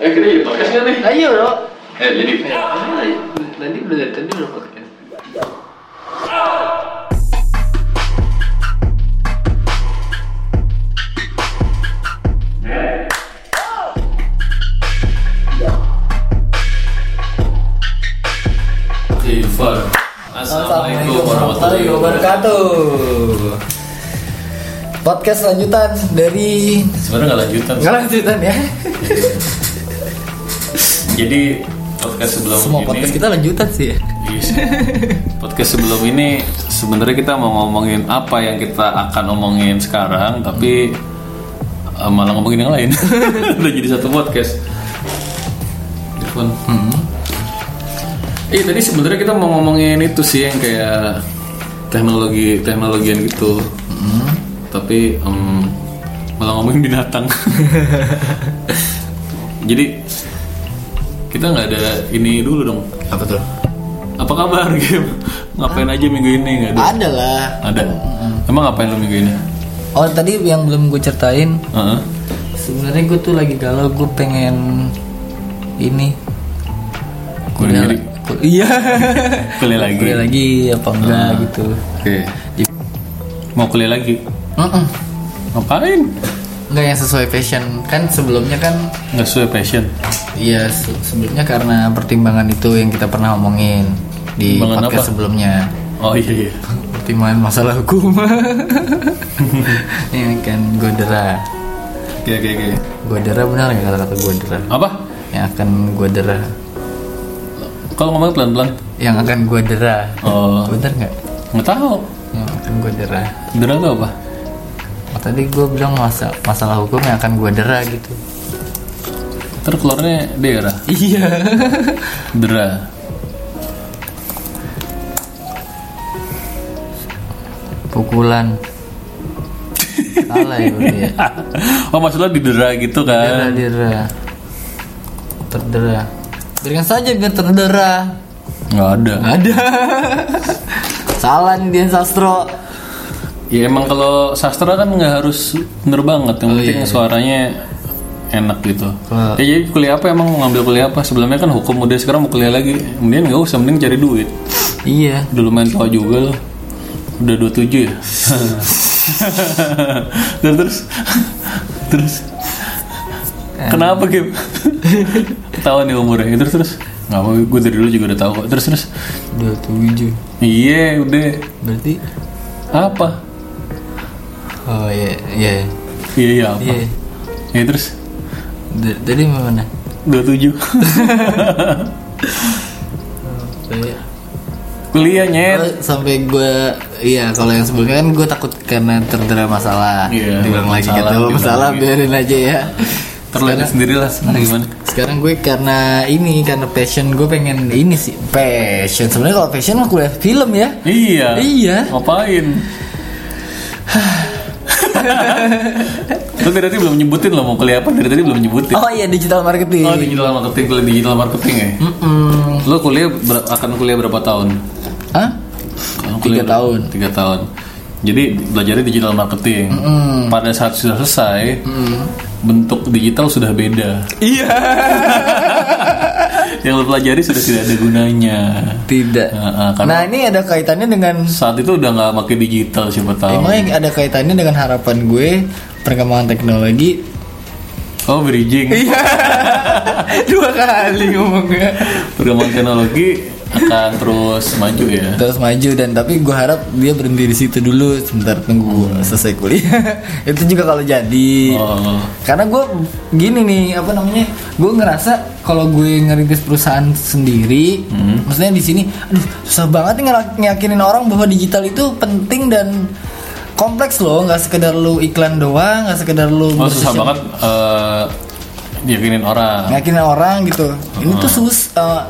Eh kita jadi podcast nggak nih? Ayo bro. Eh jadi. Tadi udah dari tadi udah podcast. Assalamualaikum warahmatullahi wabarakatuh. Podcast lanjutan dari Sebenarnya nggak lanjutan. nggak lanjutan ya. Jadi podcast sebelum Semua ini. podcast kita lanjutan sih ya. Yes. Podcast sebelum ini sebenarnya kita mau ngomongin apa yang kita akan omongin sekarang, tapi eh, malah ngomongin yang lain. Udah jadi satu podcast. Telepon. Eh tadi sebenarnya kita mau ngomongin itu sih yang kayak teknologi teknologian gitu. Tapi em, malah ngomongin binatang. Jadi kita nggak ada ini dulu dong. Apa tuh? Apa kabar Gim? Ngapain aja minggu ini nggak ada? Ada lah. Ada. Emang ngapain lo minggu ini? Oh tadi yang belum gue ceritain. Heeh. Sebenarnya gue tuh lagi galau. Gue pengen ini. Kuliah kul- Iya. Kuliah lagi. Kuliah lagi apa enggak gitu. Oke. Mau kuliah lagi? Mm-mm. Ngapain? Enggak yang sesuai passion kan sebelumnya kan Nggak sesuai passion. Iya se- sebelumnya karena pertimbangan itu yang kita pernah omongin di Pertimbangan podcast apa? sebelumnya Oh iya iya. pertimbangan masalah hukum ini kan godera Oke oke oke. godera benar ya kata-kata godera Apa? yang akan godera Kalau ngomong pelan-pelan. yang akan godera Oh. bener nggak Nggak tahu. yang akan godera Dera tuh apa? Oh, tadi gue bilang masa masalah hukum yang akan godera gitu Ntar keluarnya daerah. iya Dera. pukulan salah ya berarti ya Oh maksudnya didera gitu Dera, kan? dera. Terdera. Berikan saja biar terdera. Nggak ada. Nggak ada. Salah nih Dian Sastro. Ya emang kalau sastra kan nggak harus bener banget. Yang Oh, penting iya. suaranya enak gitu. Kalau- Ya jadi kuliah apa emang mau ngambil kuliah apa? Sebelumnya kan hukum udah sekarang mau kuliah lagi. Kemudian nggak usah mending cari duit. Iya. Dulu main tua juga loh. Udah 27 ya. Dan terus terus kenapa Kim? Tahu nih umurnya. Ya, Terus terus nggak apa gue dari dulu juga udah tahu kok. Terus terus Dua tujuh. iya udah Berarti. apa? Oh iya iya. Iya iya apa? Iya. Ya terus D- Tadi mana? 27 Saya. kuliah nyet sampai gue iya kalau yang sebelumnya kan gue takut karena terdera masalah Iya, diulang lagi masalah, gitu masalah lagi. biarin aja ya terlihat sendiri lah sekarang gimana sekarang gue karena ini karena passion gue pengen ini sih passion sebenarnya kalau passion mah kuliah film ya iya Iya. ngapain Lu dari tadi belum nyebutin lo mau kuliah apa dari tadi belum nyebutin oh iya digital marketing Oh digital marketing kuliah digital marketing ya Mm-mm. Lo kuliah ber- akan kuliah berapa tahun? Hah? Tiga tahun. Tiga tahun Jadi belajarnya digital marketing Pada saat sudah selesai Bentuk digital sudah beda Iya. Yang lo pelajari sudah tidak ada gunanya Tidak. Nah, karena Nah ini ada kaitannya dengan saat itu udah nggak pakai digital siapa tahu. emang ada kaitannya dengan harapan gue perkembangan teknologi. Oh bridging. Iya. Dua kali ngomongnya. Perkembangan teknologi akan terus maju ya. Terus maju dan tapi gue harap dia berhenti di situ dulu sebentar tunggu gue selesai kuliah. Itu juga kalau jadi. Oh, Karena gue gini nih apa namanya, gue ngerasa kalau gue ngerintis perusahaan sendiri, maksudnya di sini, aduh susah banget nih ngeyakinin orang bahwa digital itu penting dan kompleks loh, nggak sekedar lu iklan doang, nggak sekedar lu oh susah banget eh yakinin orang. ngeyakinin orang gitu. Ini tuh sus, eh,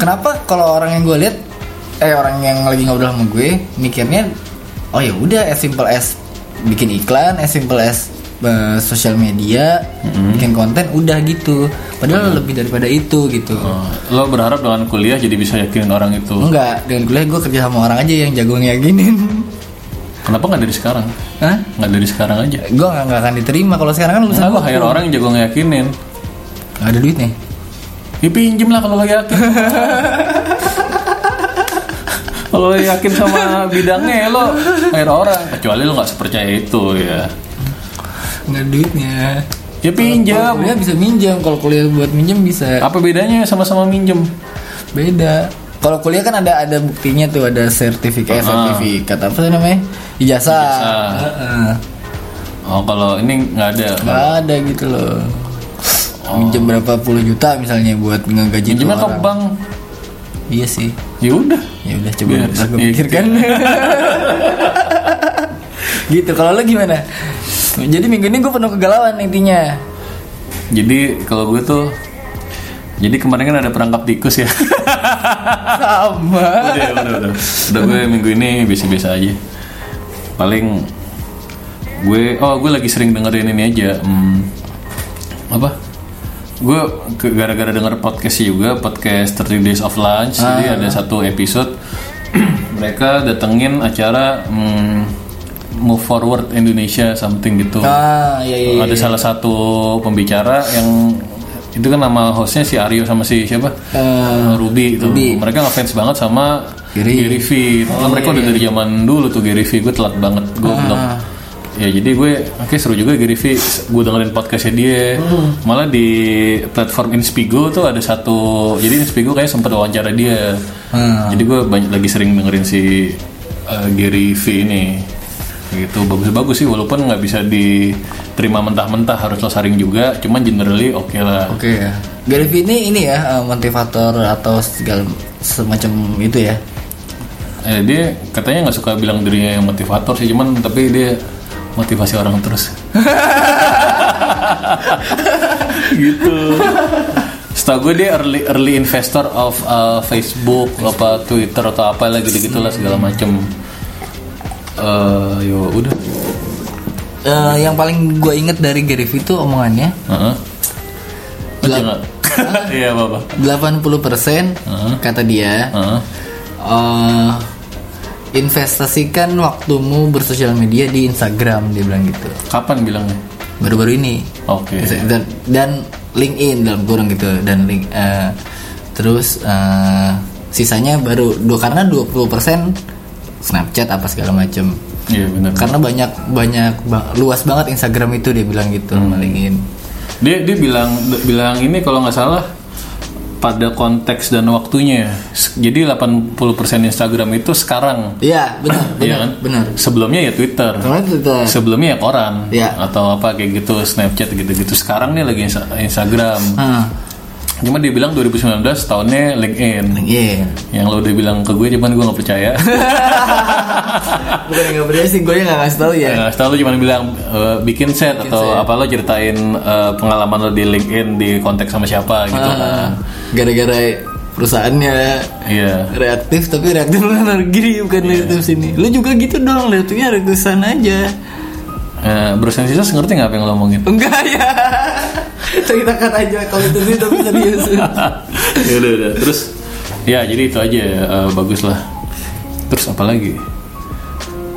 kenapa kalau orang yang gue lihat, eh orang yang lagi ngobrol sama gue mikirnya, oh ya udah as simple as bikin iklan, as simple as eh, sosial media, bikin konten, udah gitu. Padahal lebih daripada itu gitu. Oh, lo berharap dengan kuliah jadi bisa yakinin orang itu. Enggak, dengan kuliah gue kerja sama orang aja yang jago ngeyakinin. Kenapa nggak dari sekarang? Hah? Nggak dari sekarang aja. Gue nggak akan diterima kalau sekarang kan lulusan Kenapa gua- hire orang yang jago ngeyakinin? Gak ada duitnya. Ya pinjem lah kalau lo yakin. kalau lo yakin sama bidangnya ya lo air orang. Kecuali lo nggak sepercaya itu ya. Gak ada duitnya. Ya pinjam. kuliah bisa minjem, kalau kuliah buat minjem bisa. Apa bedanya sama-sama minjem? Beda. Kalau kuliah kan ada ada buktinya tuh ada sertifikat, Ah. sertifikat apa tuh namanya? Ijazah. Ijazah. Heeh. Oh kalau ini nggak ada. Nggak ada gitu loh. Minjem berapa puluh juta misalnya buat ngegaji Minjemnya ke orang. bank. Iya sih. Ya udah. Ya udah coba ntar gue iya, pikirkan. gitu. Kalau lo gimana? Jadi minggu ini gue penuh kegalauan intinya. Jadi kalau gue tuh jadi kemarin kan ada perangkap tikus ya. Sama. udah, udah, udah. Udah gue minggu ini biasa-biasa aja. Paling gue oh gue lagi sering dengerin ini aja. Hmm, apa? Gue gara-gara denger podcast juga podcast 30 Days of Lunch. Jadi ada satu episode mereka datengin acara hmm, Move Forward Indonesia something gitu. Ah, iya iya. ada salah satu pembicara yang itu kan nama hostnya si Aryo sama si siapa Eh, Ruby itu Ruby. mereka ngefans banget sama Gary. Gary, V Karena mereka udah dari zaman dulu tuh Gary V gue telat banget gue belum ya jadi gue oke seru juga Gary V gue dengerin podcastnya dia malah di platform Inspigo tuh ada satu jadi Inspigo kayak sempat wawancara dia Hmm. jadi gue banyak lagi sering dengerin si uh, Gary V ini gitu bagus-bagus sih walaupun nggak bisa diterima mentah-mentah harus lo saring juga cuman generally oke lah Oke ya. Gary Vee ini ini ya eh, motivator atau segala semacam itu ya. Eh, dia katanya nggak suka bilang dirinya yang motivator sih, cuman tapi dia motivasi orang terus. gitu. Setahu gue dia early early investor of uh, Facebook, apa Twitter atau apa lah gitu gitulah segala macem. Eh, yo udah. Eh, yang paling gue inget dari Gary Vee itu omongannya. Baca nggak? Iya apa apa. 80% kata dia Heeh. eh, investasikan waktumu bersosial media di Instagram dia bilang gitu. Kapan bilangnya? Baru-baru ini. Oke. dan, dan LinkedIn dalam kurung gitu dan link eh, terus eh, sisanya baru dua karena 20% Snapchat apa segala macem Iya benar. karena banyak banyak ba- luas banget Instagram itu dia bilang gitu Hmm. sama LinkedIn Dia dia bilang bilang ini kalau nggak salah pada konteks dan waktunya. Jadi 80% Instagram itu sekarang. iya benar Iya benar kan? benar Sebelumnya ya Twitter. karena itu Sebelumnya ya koran Iya. atau apa kayak gitu Snapchat gitu-gitu. Sekarang nih lagi Insta- Instagram. ah Cuma dia bilang 2019 tahunnya LinkedIn. iya Yang lo udah bilang ke gue cuman gue nggak percaya. bukan nggak percaya sih gue yang nggak ngasih tahu ya Nah, setelah lo cuma bilang eh, bikin set atau apa lo ceritain eh, pengalaman lo di LinkedIn di konteks sama siapa gitu Ah, kan. gara-gara perusahaannya Iya. reaktif tapi reaktif lu negeri bukan reaktif sini lu juga gitu dong reaktifnya reaktif sana aja Eh, Bruce and Sisters ngerti nggak apa yang lo omongin? enggak ya kita kata aja kalau itu sih tapi serius ya udah udah. Terus ya jadi itu aja eh, bagus lah. Terus apa lagi?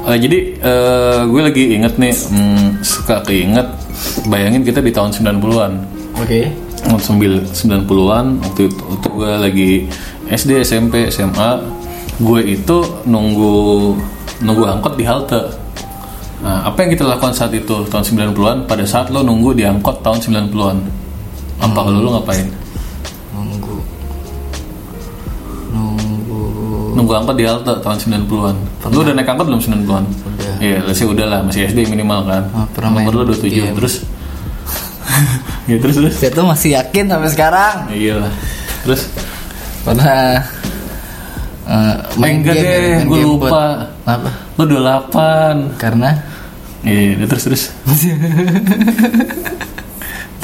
Eh, jadi eh, gue lagi inget nih hmm, suka keinget bayangin kita di tahun 90-an. oke Tahun 90-an waktu itu, waktu gue lagi SD, SMP, SMA, gue itu nunggu nunggu angkot di halte. Nah, apa yang kita lakukan saat itu tahun 90-an pada saat lo nunggu di angkot tahun 90-an? Apa kalau lo ngapain? nunggu nunggu Nunggu angkot di halte tahun 90-an. Lu udah naik angkot belum 90-an? Udah. Iya, let's say udah lah, masih SD minimal kan. Ah, pernah Nomor lu 27 game. terus. ya terus terus. saya tuh masih yakin sampai sekarang Ya, iyalah. Terus pernah eh, main enggak game deh, main gue game lupa. apa lu 28. karena Iya, udah, terus terus.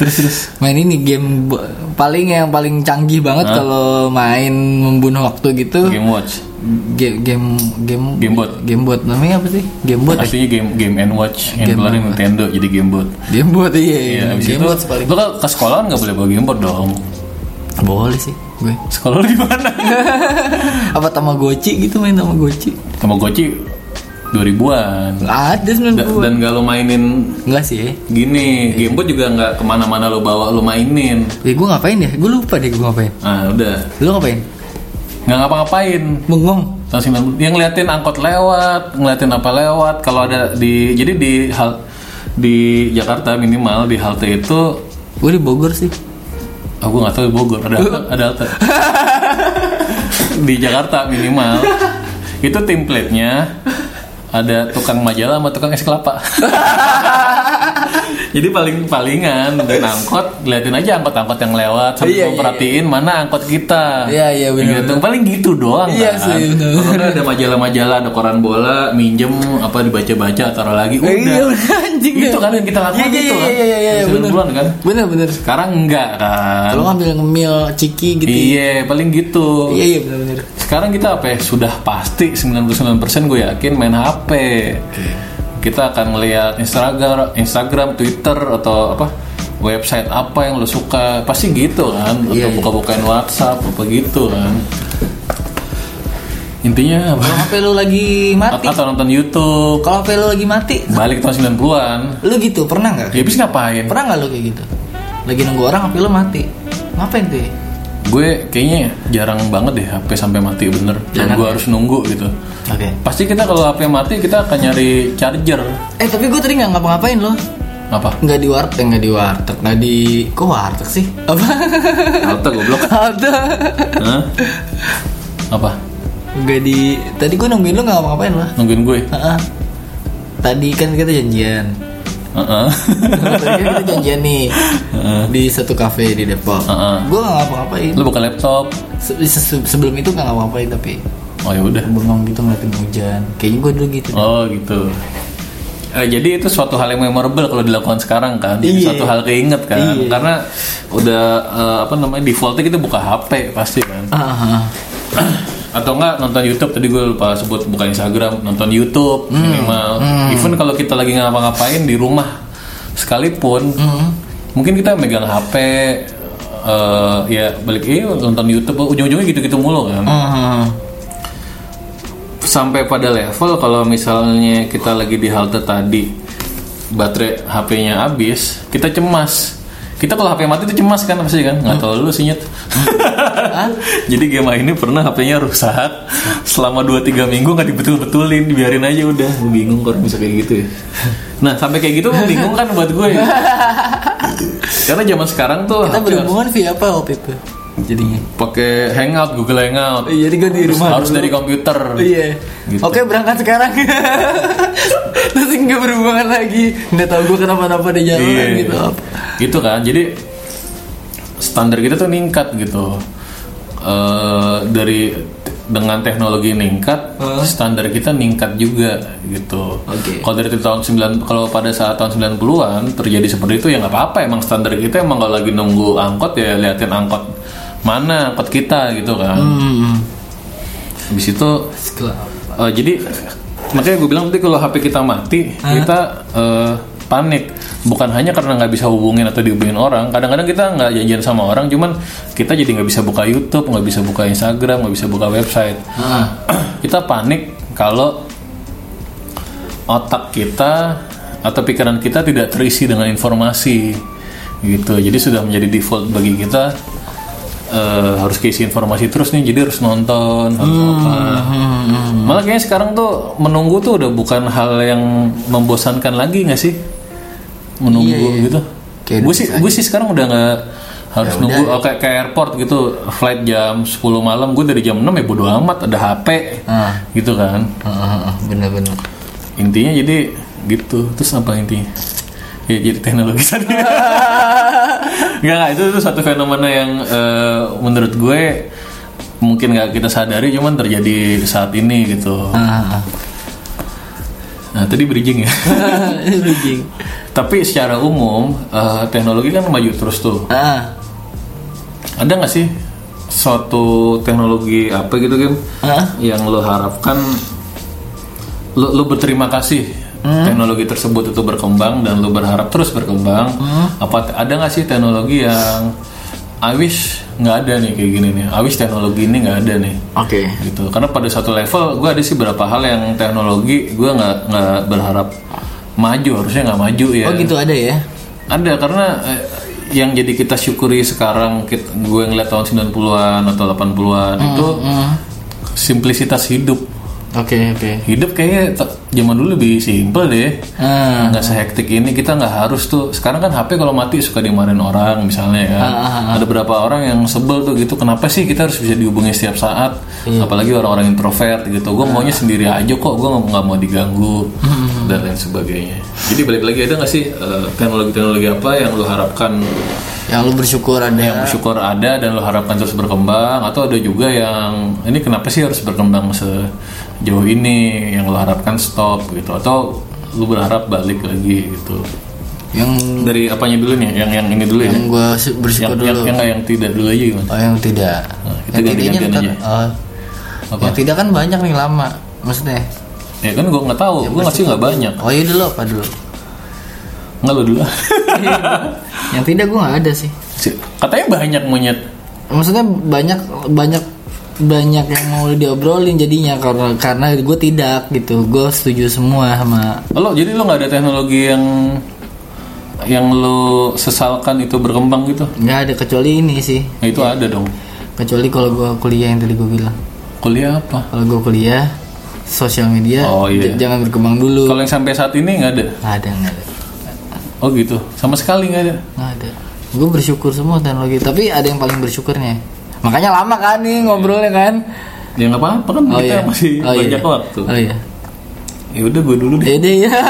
terus terus. main ini game paling yang paling canggih banget kalau main membunuh waktu gitu Game Watch. game game game Gamebot. gamebot namanya apa sih gamebot ya? Aslinya game game and watch yang Game keluarin Nintendo jadi gamebot. gamebot iya iya Iya, abis itu gamebot paling kan ke sekolah nggak boleh bawa gamebot dong. boleh sih gue Sekolah lu gimana? apa tamagotchi gitu main tamagotchi Tamagotchi 2000-an Nggak ada Da- 90 dan gak lo mainin Enggak sih. gini gamebot juga nggak ke mana-mana lo bawa lo mainin. Eh gue ngapain ya? Gue lupa deh gue ngapain. Ah udah. Lu ngapain? nggak ngapa-ngapain. Bengong. Tahun 90 yang ngeliatin angkot lewat ngeliatin apa lewat. Kalau ada di jadi di hal di Jakarta minimal di halte itu Gue di Bogor sih. Aku nggak tahu di Bogor. Ada ada halte. Di Jakarta minimal. Itu template-nya ada tukang majalah sama tukang es kelapa jadi paling palingan nungguin angkot liatin aja angkot-angkot yang lewat sambil Iya, iya, perhatiin mana angkot kita. Iya, iya, bener, gitu. paling gitu doang Iya kan. sih, bener. Ada majalah-majalah ada koran bola minjem apa dibaca-baca taruh lagi udah. Iya anjing. Itu kan yang kita lakukan Iya, iya, itu iya, kan. iya, iya, iya, Di bener. 90-an kan. Bener bener sekarang enggak kan. Kalau ngambil ngemil ciki gitu iya paling gitu. Iya iya bener bener sekarang kita apa ya? Sudah pasti 99% gue yakin main HP kita akan ngelihat Instagram Instagram Twitter atau apa website apa yang lo suka. Pasti gitu kan Iya, atau iya. buka-bukain WhatsApp apa gitu kan. Intinya apa? Kalau HP lu lagi mati. Atau nonton YouTube. Kalau HP lu lagi mati. Balik tahun 90-an Lu gitu pernah nggak? ya habis ngapain? Pernah nggak lu kayak gitu? Lagi nunggu orang HP lu mati. Ngapain tuh ya? Gue kayaknya jarang banget deh HP sampai mati bener. Dan gue ya? harus nunggu gitu. Oke. Pasti kita kalau HP mati kita akan nyari charger. Eh tapi gue tadi nggak ngapa-ngapain loh. Apa? Nggak di warteg, nggak di warteg Nggak di... Kok warteg sih? Apa? halte goblok. Ada. Hah? apa? Nggak di... Tadi gue nungguin lu nggak ngapa-ngapain loh. Nungguin gue? Heeh. Tadi kan kita janjian Heeh. Tadi kan kita janjian nih Heeh. Di satu cafe di Depok Heeh. Gue nggak ngapa-ngapain lu buka laptop Se- se- Sebelum itu nggak ngapa-ngapain tapi oh ya udah Bengong gitu ngeliatin hujan Kayaknya gue dulu gitu oh gitu Eh, jadi itu suatu hal yang memorable kalau dilakukan sekarang kan Iya. suatu hal keinget kan Iya. karena udah eh, apa namanya defaultnya kita buka HP pasti kan ah. Atau enggak nonton YouTube tadi gue lupa sebut buka Instagram nonton YouTube minimal. Even kalau kita lagi ngapa-ngapain di rumah sekalipun mungkin kita megang HP eh, ya balik eh nonton YouTube ujung-ujungnya gitu-gitu mulu kan. Ah, sampai pada level kalau misalnya kita lagi di halte tadi baterai HP-nya habis kita cemas kita kalau HP mati itu cemas kan pasti kan? Nggak tahu lu sih Nyet. jadi game ini pernah HP-nya rusak. Selama 2-3 minggu nggak dibetul-betulin dibiarin aja udah. Bingung kalau bisa kayak gitu ya. Nah sampai kayak gitu bingung kan buat gue. Karena zaman sekarang tuh Kita berhubungan via apa waktu itu? Jadinya pakai Hangout Google Hangout Iya, jadi gue di rumah harus dulu. dari komputer Iya. Gitu. Oke berangkat sekarang. Terus nggak berhubungan lagi. Nggak tahu gue kenapa-napa di jalan Iya. gitu. Gitu kan. Jadi standar kita tuh meningkat gitu. Eh dari dengan teknologi meningkat, Hah? standar kita meningkat juga gitu. Oke. Kalau dari tahun 9 kalau pada saat tahun 90-an terjadi seperti itu ya nggak apa-apa emang standar kita emang kalau lagi nunggu angkot ya liatin angkot mana angkot kita gitu kan. Hmm. Habis itu Eh, jadi makanya gue bilang nanti kalau HP kita mati kita eh, panik. Bukan hanya karena nggak bisa hubungin atau dihubungin orang. Kadang-kadang kita nggak janjian sama orang cuman kita jadi nggak bisa buka YouTube nggak bisa buka Instagram nggak bisa buka website. Kita panik kalau otak kita atau pikiran kita tidak terisi dengan informasi gitu. Jadi sudah menjadi default bagi kita eh, harus keisi informasi terus nih jadi harus nonton harus apa malah kayaknya sekarang tuh menunggu tuh udah bukan hal yang membosankan lagi nggak sih menunggu Iya, iya. gitu gue sih gue sih sekarang udah nggak harus Ya nunggu udah. oh, kayak kayak airport gitu flight jam 10 malam gue dari jam 6 ya bodo amat ada HP Ah. gitu kan Ah, ah, ah. Bener-bener. intinya jadi gitu terus apa intinya ya jadi teknologi tadi nggak nggak itu itu satu fenomena yang eh, menurut gue mungkin nggak kita sadari cuman terjadi saat ini gitu Ah, ah. nah tadi bridging ya Bridging. tapi secara umum eh, teknologi kan maju terus tuh Ah. ada nggak sih suatu teknologi apa gitu Kim Ah. yang lo harapkan lo, lo berterima kasih teknologi tersebut itu berkembang dan lo berharap terus berkembang. Apa ada nggak sih teknologi yang I wish nggak ada nih kayak gini nih. I wish teknologi ini nggak ada nih. Oke. gitu. Karena pada satu level gue ada sih beberapa hal yang teknologi gue nggak nggak berharap maju harusnya nggak maju ya. Oh gitu ada ya? ada karena eh, yang jadi kita syukuri sekarang kit- gue ngeliat tahun 90-an atau 80-an itu simplisitas hidup. Oke oke. hidup kayaknya zaman dulu lebih simpel deh. Ah, nggak sehektik ini kita nggak harus tuh. Sekarang kan HP kalau mati suka dimarahin orang misalnya ya. Ada beberapa orang yang sebel tuh gitu kenapa sih kita harus bisa dihubungi setiap saat? Apalagi orang-orang introvert gitu. Gue maunya sendiri aja kok gue nggak mau diganggu dan lain sebagainya. Jadi balik lagi ada nggak sih eh, teknologi-teknologi apa yang lo harapkan? Yang lu bersyukur ada. yang bersyukur ada dan lo harapkan terus berkembang? Atau ada juga yang ini kenapa sih harus berkembang sejauh ini yang lo harapkan stop gitu atau lo berharap balik lagi gitu Yang dari apanya dulu nih yang yang ini dulu ya yang gue bersyukur yang, yang, dulu. yang nggak yang tidak dulu aja gimana Oh yang tidak. Nah, kita yang tidaknya ntar- aja. oh. Apa? Yang tidak kan banyak nih lama. Maksudnya. ya kan gue nggak tahu gue ngasih nggak banyak Oh iya dulu apa dulu? nggak lo dulu yang tidak gue nggak ada sih. Si- katanya banyak monyet Maksudnya banyak banyak banyak yang mau diobrolin jadinya karena karena gue tidak gitu. Gue setuju semua sama lo jadi lo nggak ada teknologi yang yang lo sesalkan itu berkembang gitu nggak ada kecuali ini sih. nah, itu ada dong Kecuali kalau gue kuliah yang tadi gue bilang. kuliah apa Kalau gue kuliah sosial media Oh, iya. jangan berkembang dulu. Kalau yang sampai saat ini nggak ada. Nggak ada nggak ada Oh gitu. Sama sekali nggak ada. nggak ada. Gue bersyukur semua teknologi tapi ada yang paling bersyukurnya. Makanya lama kan nih ngobrolnya kan. Ya nggak apa-apa kan Oh kita iya. masih Oh, iya. banyak waktu. Oh iya. Ya udah gue dulu deh. Deh ya.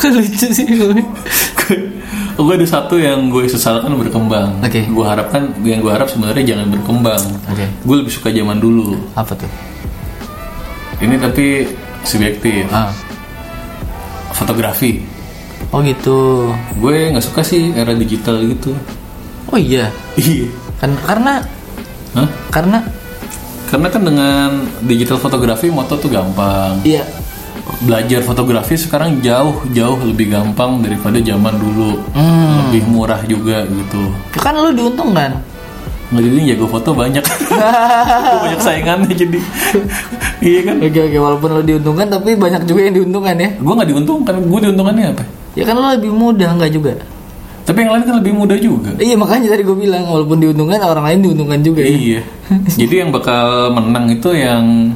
Kok lucu sih gue. gue ada satu yang gue sesalkan berkembang. Oke. Gue harapkan yang gue harap sebenarnya jangan berkembang. Oke. Gue lebih suka zaman dulu. Apa tuh? Ini tapi subjektif. Ah. Fotografi. Oh gitu. Gue nggak suka sih era digital gitu. Oh iya. Iya. Kan karena Hah? karena Karena kan dengan digital fotografi moto tuh gampang. iya belajar fotografi sekarang jauh jauh lebih gampang daripada zaman dulu Hmm. lebih murah juga gitu kan lu diuntungkan. nggak jadi jago foto banyak banyak saingannya jadi iya kan Oke oke walaupun lu diuntungkan tapi banyak juga yang diuntungkan ya. gue nggak diuntungkan gue diuntungkannya apa Ya kan lu lebih mudah enggak juga. Tapi yang lain kan lebih mudah juga. Iya makanya tadi gue bilang walaupun diuntungkan orang lain diuntungkan juga ya. iya. Jadi yang bakal menang itu yang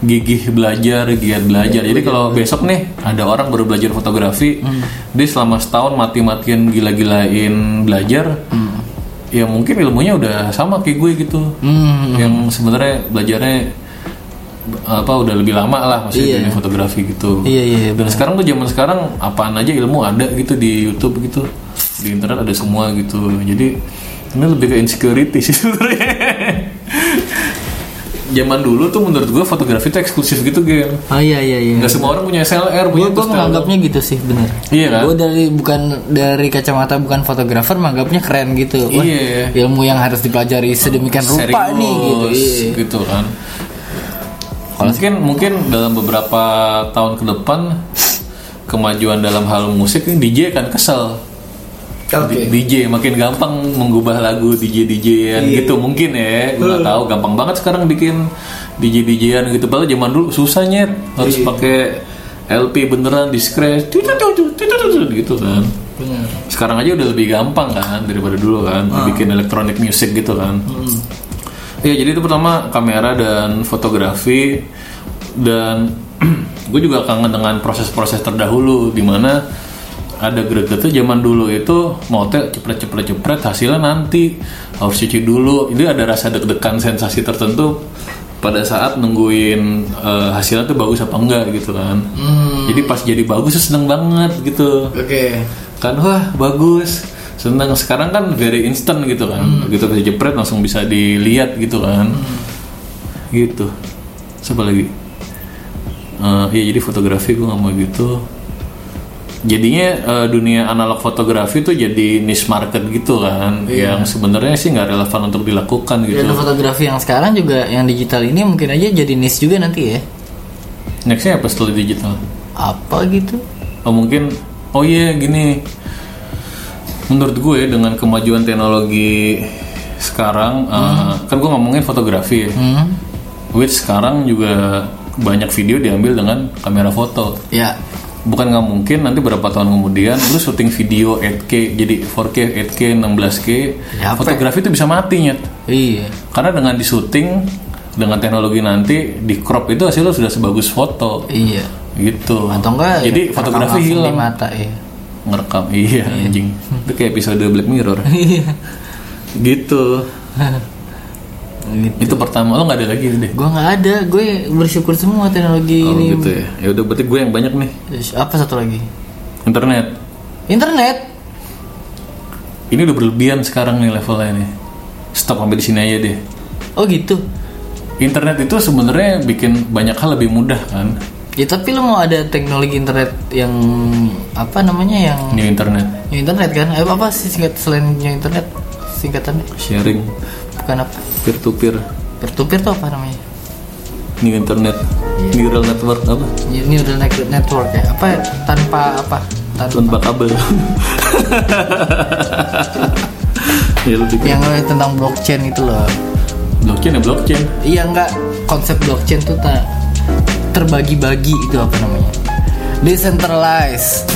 gigih belajar giat belajar. Jadi kalau besok nih ada orang baru belajar fotografi dia selama setahun mati-matian gila-gilain belajar ya mungkin ilmunya udah sama kayak gue gitu. Hmm. yang sebenarnya belajarnya apa udah lebih lama lah maksudnya Iya. dunia fotografi gitu. Iya iya iya. dan sekarang tuh zaman sekarang apaan aja ilmu ada gitu di YouTube gitu di internet ada semua gitu jadi ini lebih ke insecurity sih sebenarnya zaman dulu tuh menurut gue fotografi tuh eksklusif gitu game Oh iya iya iya. nggak semua orang punya SLR punya Gue menganggapnya gitu sih bener. Iya kan? Gue dari bukan dari kacamata bukan fotografer menganggapnya keren gitu. Wah, Iya. Ilmu yang harus dipelajari sedemikian rupa serius nih gitu. Iya. gitu kan mungkin mungkin dalam beberapa tahun ke depan kemajuan dalam hal musik ini DJ kan kesel Oke. DJ makin gampang mengubah lagu DJ DJan Iya. gitu mungkin ya gue nggak tahu gampang banget sekarang bikin DJ DJan gitu padahal zaman dulu susahnya harus Iya. pakai LP beneran di scratch gitu kan Bener. sekarang aja udah lebih gampang kan daripada dulu kan Ah. bikin electronic music gitu kan Hmm. Iya jadi itu pertama kamera dan fotografi dan gue juga kangen dengan proses-proses terdahulu di mana ada gregetnya zaman dulu itu mau teh cepret cepret cepret hasilnya nanti. Harus cuci dulu. Ini ada rasa deg-degan sensasi tertentu pada saat nungguin eh, hasilnya tuh bagus apa enggak gitu kan. Hmm. jadi pas jadi bagus seneng banget gitu. Oke. kan wah bagus. Senang sekarang kan very instant gitu kan. Gitu bisa jepret langsung bisa dilihat gitu kan. Gitu. Siapa lagi? Eh, iya jadi fotografi gue nggak mau gitu jadinya eh, dunia analog fotografi tuh jadi niche market gitu kan yang sebenarnya sih nggak relevan untuk dilakukan gitu Dan fotografi yang sekarang juga yang digital ini mungkin aja jadi niche juga nanti ya. nextnya apa setelah digital Apa gitu? oh mungkin oh iya gini menurut gue dengan kemajuan teknologi sekarang uh, kan gue ngomongin fotografi ya Hmm. which sekarang juga banyak video diambil dengan kamera foto Ya. Bukan nggak mungkin nanti berapa tahun kemudian lu syuting video 8K jadi 4K 8K 16K Ya, fotografi itu bisa mati nyet. Iya. karena dengan di syuting dengan teknologi nanti di crop itu hasilnya sudah sebagus foto. Iya. gitu. Atau enggak jadi ya, fotografi hilang di mata ya. ngerekam iya. anjing. Itu kayak episode Black Mirror. Iya. gitu gitu. itu pertama lo nggak ada lagi deh Gue nggak ada, gue bersyukur semua teknologi oh ini. gitu ya ya udah berarti gue yang banyak nih Apa satu lagi? internet Internet. ini udah berlebihan sekarang nih levelnya nih stop sampai di sini aja deh Oh gitu. internet itu sebenarnya bikin banyak hal lebih mudah kan Ya tapi lo mau ada teknologi internet yang apa namanya yang new internet new internet kan? Eh, apa sih singkat selain new internet singkatannya? sharing Bukan apa? peer to peer Peer to peer tuh apa namanya? new internet neural network apa New neural net- network ya? Apa ya? tanpa apa? Tanpa tanpa kabel ya yang tentang blockchain itu loh. blockchain ya blockchain Iya enggak konsep blockchain tuh tak terbagi-bagi itu apa namanya? Decentralized.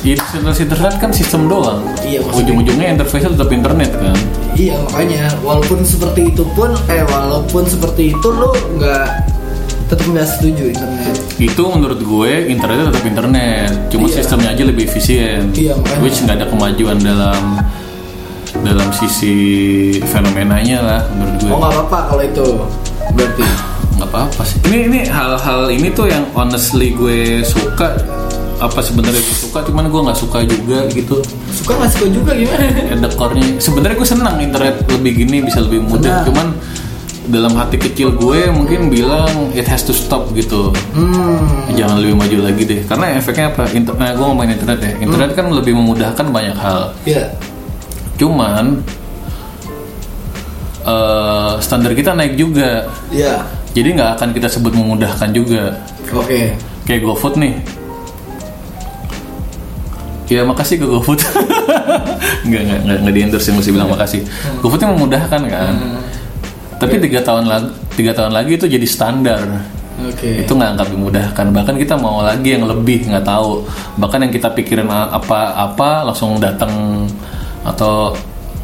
Ya, desentralisasi internet kan sistem doang. Iya. Ujung-ujungnya interface tetap internet kan. Iya makanya walaupun seperti itu pun eh walaupun seperti itu lo nggak tetap nggak setuju internet. Itu menurut gue internet tetap internet. Cuma Iya. sistemnya aja lebih efisien. Iya, makanya. Which nggak ada kemajuan dalam dalam sisi fenomenanya lah menurut gue. Oh nggak apa-apa kalau itu berarti. nggak apa-apa sih. Ini ini hal-hal ini tuh yang honestly gue suka apa sebenarnya gue suka cuman gue nggak suka juga gitu Suka nggak suka juga gimana? ada core-nya sebenarnya gue senang internet lebih gini bisa lebih mudah Benar. cuman dalam hati kecil gue mungkin bilang it has to stop gitu Hmm. jangan lebih maju lagi deh karena efeknya apa internet nah, gue ngomongin internet ya internet kan lebih memudahkan banyak hal Ya. cuman eh, standar kita naik juga Ya. jadi nggak akan kita sebut memudahkan juga Oke. kayak GoFood nih ya makasih ke GoFood nggak nggak nggak nggak di endorse mesti bilang makasih. GoFood yang memudahkan kan? Tapi tiga tahun lagi tiga tahun lagi itu jadi standar. Oke. itu nggak nggak memudahkan bahkan kita mau lagi yang lebih nggak tahu. Bahkan yang kita pikirin apa-apa langsung datang atau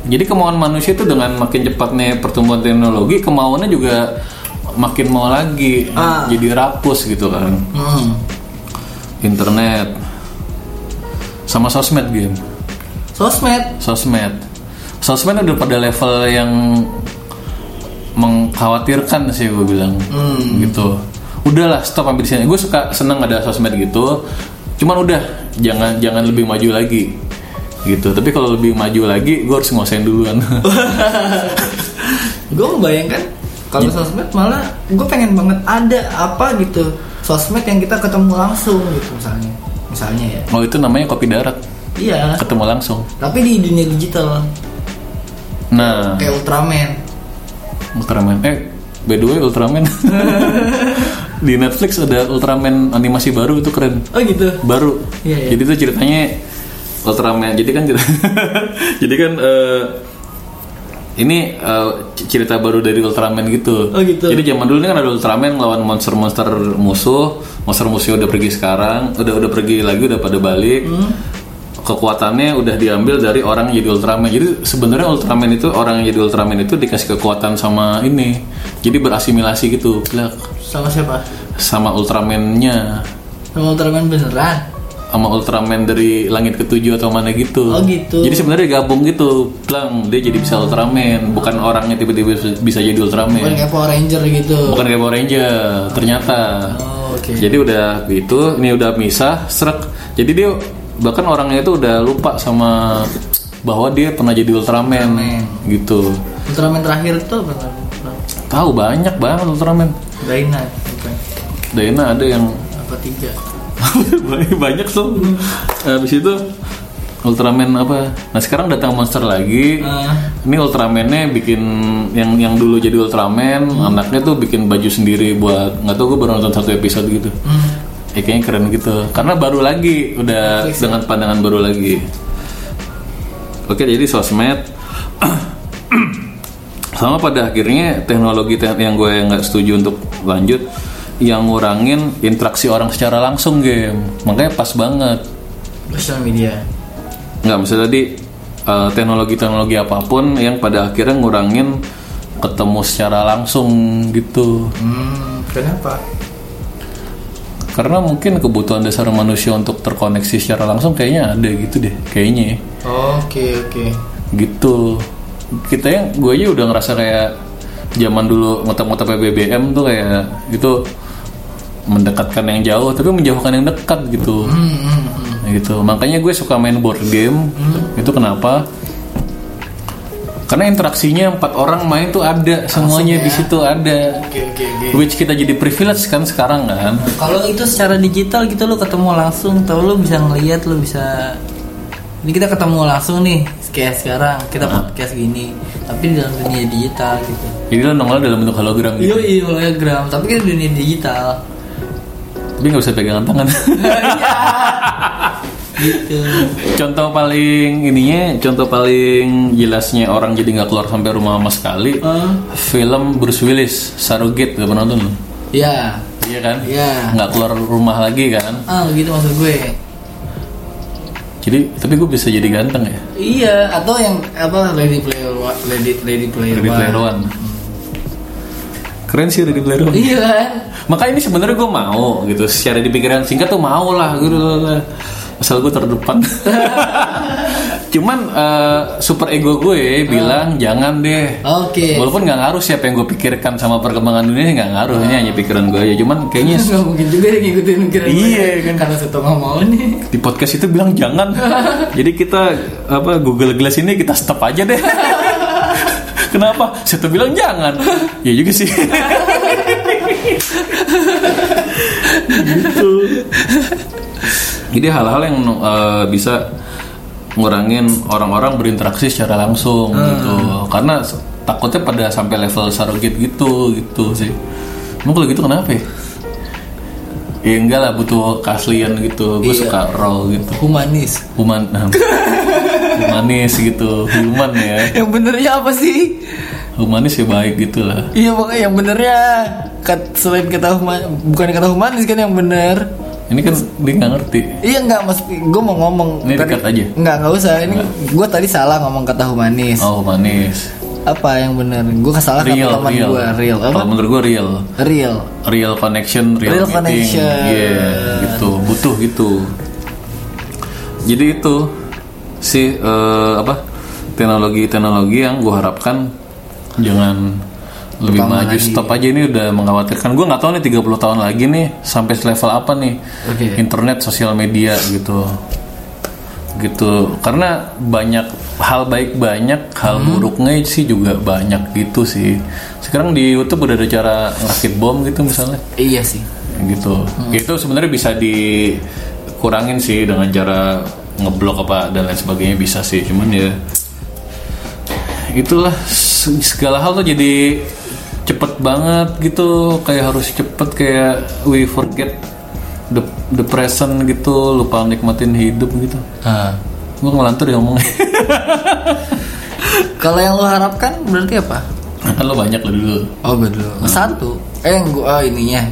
jadi kemauan manusia itu dengan makin cepatnya pertumbuhan teknologi kemauannya juga makin mau lagi Ah. jadi rapus gitu kan. Hmm. internet sama sosmed game Sosmed. sosmed. Sosmed udah pada level yang mengkhawatirkan sih gue bilang. Hmm. gitu. Udahlah stop ambil sini. Gue suka seneng ada sosmed gitu. Cuman udah jangan jangan lebih maju lagi. Gitu. Tapi kalau lebih maju lagi gue harus nguasain duluan. Gue membayangkan kalau sosmed malah gue pengen banget ada apa gitu. Sosmed yang kita ketemu langsung gitu misalnya misalnya ya. Oh itu namanya kopi darat. Iya. Ketemu langsung. Tapi di dunia digital. Nah. Kayak Ultraman. Ultraman. Eh by the way Ultraman. Di Netflix ada Ultraman animasi baru itu keren. Oh gitu? Baru. Iya, iya. Jadi itu ceritanya Ultraman. Jadi kan jadi kan eh, ini c- cerita baru dari Ultraman gitu. Oh, gitu. Jadi zaman dulu ini kan ada Ultraman lawan monster-monster musuh. Monster musuh udah pergi sekarang, udah udah pergi lagi udah pada balik. Hmm. Kekuatannya udah diambil dari orang yang jadi Ultraman. Jadi sebenarnya Ultraman itu orang yang jadi Ultraman itu dikasih kekuatan sama ini. Jadi berasimilasi gitu. Sama siapa sama Ultraman-nya sama Ultraman beneran sama Ultraman dari langit ketujuh atau mana gitu. Oh, gitu. Jadi sebenarnya gabung gitu, plang dia jadi bisa Ultraman, bukan orangnya tiba-tiba bisa jadi Ultraman. bukan kayak Power Ranger gitu Bukan kayak Power Ranger, ternyata. oh, oke Jadi udah gitu, ini udah misah, serak. Jadi dia bahkan orangnya itu udah lupa sama bahwa dia pernah jadi Ultraman, Ultraman. gitu. Ultraman terakhir tuh bener Tahu banyak banget Ultraman. Dyna bukan Dayana ada yang apa tiga banyak tuh. Habis itu Ultraman apa? Nah sekarang datang monster lagi. Ah. ini Ultramannya bikin yang yang dulu jadi Ultraman anaknya tuh bikin baju sendiri buat nggak tahu gue baru nonton satu episode gitu. Hmm. ya kayaknya keren gitu. Karena baru lagi udah ya? dengan pandangan baru lagi. Oke, jadi sosmed. Sama pada akhirnya teknologi te- yang gue nggak setuju untuk lanjut yang ngurangin interaksi orang secara langsung game. Makanya pas banget. Sosial media. nggak misalnya tadi eh, teknologi-teknologi apa pun yang pada akhirnya ngurangin ketemu secara langsung gitu Hmm, kenapa? karena mungkin kebutuhan dasar manusia untuk terkoneksi secara langsung kayaknya ada gitu deh kayaknya ya. Oke oke. gitu kita yang gue aja udah ngerasa kayak zaman dulu ngotak-ngotak BBM tuh kayak itu mendekatkan yang jauh tapi menjauhkan yang dekat gitu. Nah, gitu. Makanya gue suka main board game. Itu kenapa? Karena interaksinya empat orang main tuh ada semuanya di situ ada. Oke. which kita jadi privilege kan sekarang kan? Kalau itu secara digital gitu lo ketemu langsung, tau lo bisa ngeliat, lo bisa ini kita ketemu langsung nih kayak sekarang. Kita podcast gini, tapi di dalam dunia digital gitu. jadi lo nongol dalam bentuk hologram gitu? Iya iya hologram, tapi kita di dunia digital. Tapi nggak bisa pegangan tangan gitu. contoh paling ininya contoh paling jelasnya orang jadi nggak keluar sampai rumah sama sekali Eh, film Bruce Willis Surrogate gak pernah nonton lo? ya, iya kan Iya. nggak keluar rumah lagi kan ah gitu maksud gue. jadi tapi gue bisa jadi ganteng ya Iya, atau yang apa Lady Player One, Lady Lady Player One. Player One keren sih Ready Player One Iya kan? Maka ini sebenarnya gue mau gitu secara di pikiran singkat tuh mau lah gitu asal gue terdepan. Cuman eh, super ego gue bilang jangan deh. Oke. Walaupun nggak ngaruh siapa yang gue pikirkan sama perkembangan dunia nggak ngaruh ini hanya pikiran gue aja. Cuman kayaknya Nggak mungkin juga dia ngikutin pikiran gue. Iya, kan. Karena satu nggak mau nih. di podcast itu bilang jangan. Jadi kita apa Google Glass ini kita stop aja deh. Kenapa? Saya tuh bilang jangan. Ya juga sih. Gitu. Jadi hal-hal yang eh, bisa ngurangin orang-orang berinteraksi secara langsung gitu. Karena takutnya pada sampai level surrogate gitu gitu sih. Emang kalau gitu kenapa ya? Ya enggak lah butuh keaslian gitu. Gue Iya. suka raw gitu. Humanis. Human humanis gitu. Human ya. Yang benernya apa sih? Humanis ya baik gitu lah. Iya pokoknya yang benernya kat, selain kata human, bukan kata humanis kan yang bener. Ini kan dia nggak ngerti. Iya nggak mas, gue mau ngomong. Ini dekat aja. Nggak nggak usah. Ini gue tadi salah ngomong kata humanis. Oh humanis. Apa yang bener? Gue kesalah Real, kata real. gue real. Apa? Kalau menurut gue real. Real. Real connection, real, Real meeting. connection. Iya, gitu. Butuh gitu. Jadi itu si eh, apa teknologi-teknologi yang gue harapkan jangan lebih Berkembang maju lagi. stop aja. Ini udah mengkhawatirkan. Gue nggak tahu nih 30 tahun lagi nih sampai level apa nih? Oke. internet sosial media gitu. Gitu. Karena banyak hal baik banyak hal Hmm. buruknya sih juga banyak gitu sih. Sekarang di YouTube udah ada cara ngerakit bom gitu misalnya. Iya sih. gitu. Itu sebenarnya bisa dikurangin sih dengan cara ngeblok apa dan lain sebagainya bisa sih. Cuman ya itulah segala hal tuh jadi cepet banget gitu. Kayak harus cepet kayak we forget the the present gitu. Lupa nikmatin hidup gitu. Ah. gue ngelantur ya ngomongnya. Kalau yang lo harapkan berarti apa? kan lo banyak lah dulu. Oh gue dulu. Satu. Eh yang gue oh, ininya.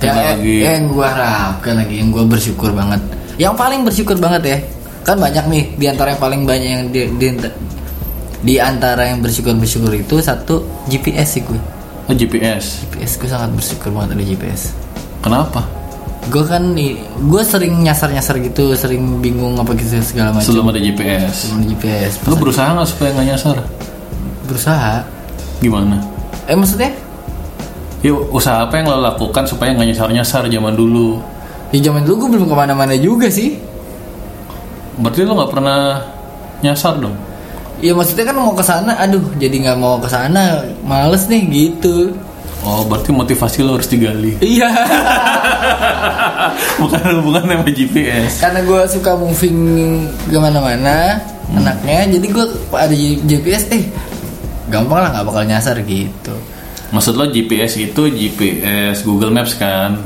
Yang, Teknologi. yang gue harapkan lagi Yang gue bersyukur banget. Yang paling bersyukur banget ya Kan banyak nih Di antara yang paling banyak yang di, di, di antara yang bersyukur-bersyukur itu Satu GPS sih gue. Oh, GPS GPS gue sangat bersyukur banget ada GPS kenapa? Gue kan Gue sering nyasar-nyasar gitu Sering bingung apa gitu segala macam. Sebelum ada GPS Sebelum ada GPS lo berusaha nggak supaya nggak nyasar? Berusaha. Gimana? Eh maksudnya? Ya usaha apa yang lo lakukan supaya nggak nyasar-nyasar zaman dulu? Di zaman dulu gue belum ke mana-mana juga sih. Berarti lo nggak pernah nyasar dong? Iya maksudnya kan mau ke sana, aduh jadi nggak mau ke sana, males nih gitu. Oh berarti motivasi lo harus digali Iya. Bukan hubungan sama GPS Karena gue suka moving ke mana-mana, anaknya, jadi gue ada GPS, eh gampang lah nggak bakal nyasar gitu. Maksud lo GPS itu GPS Google Maps kan?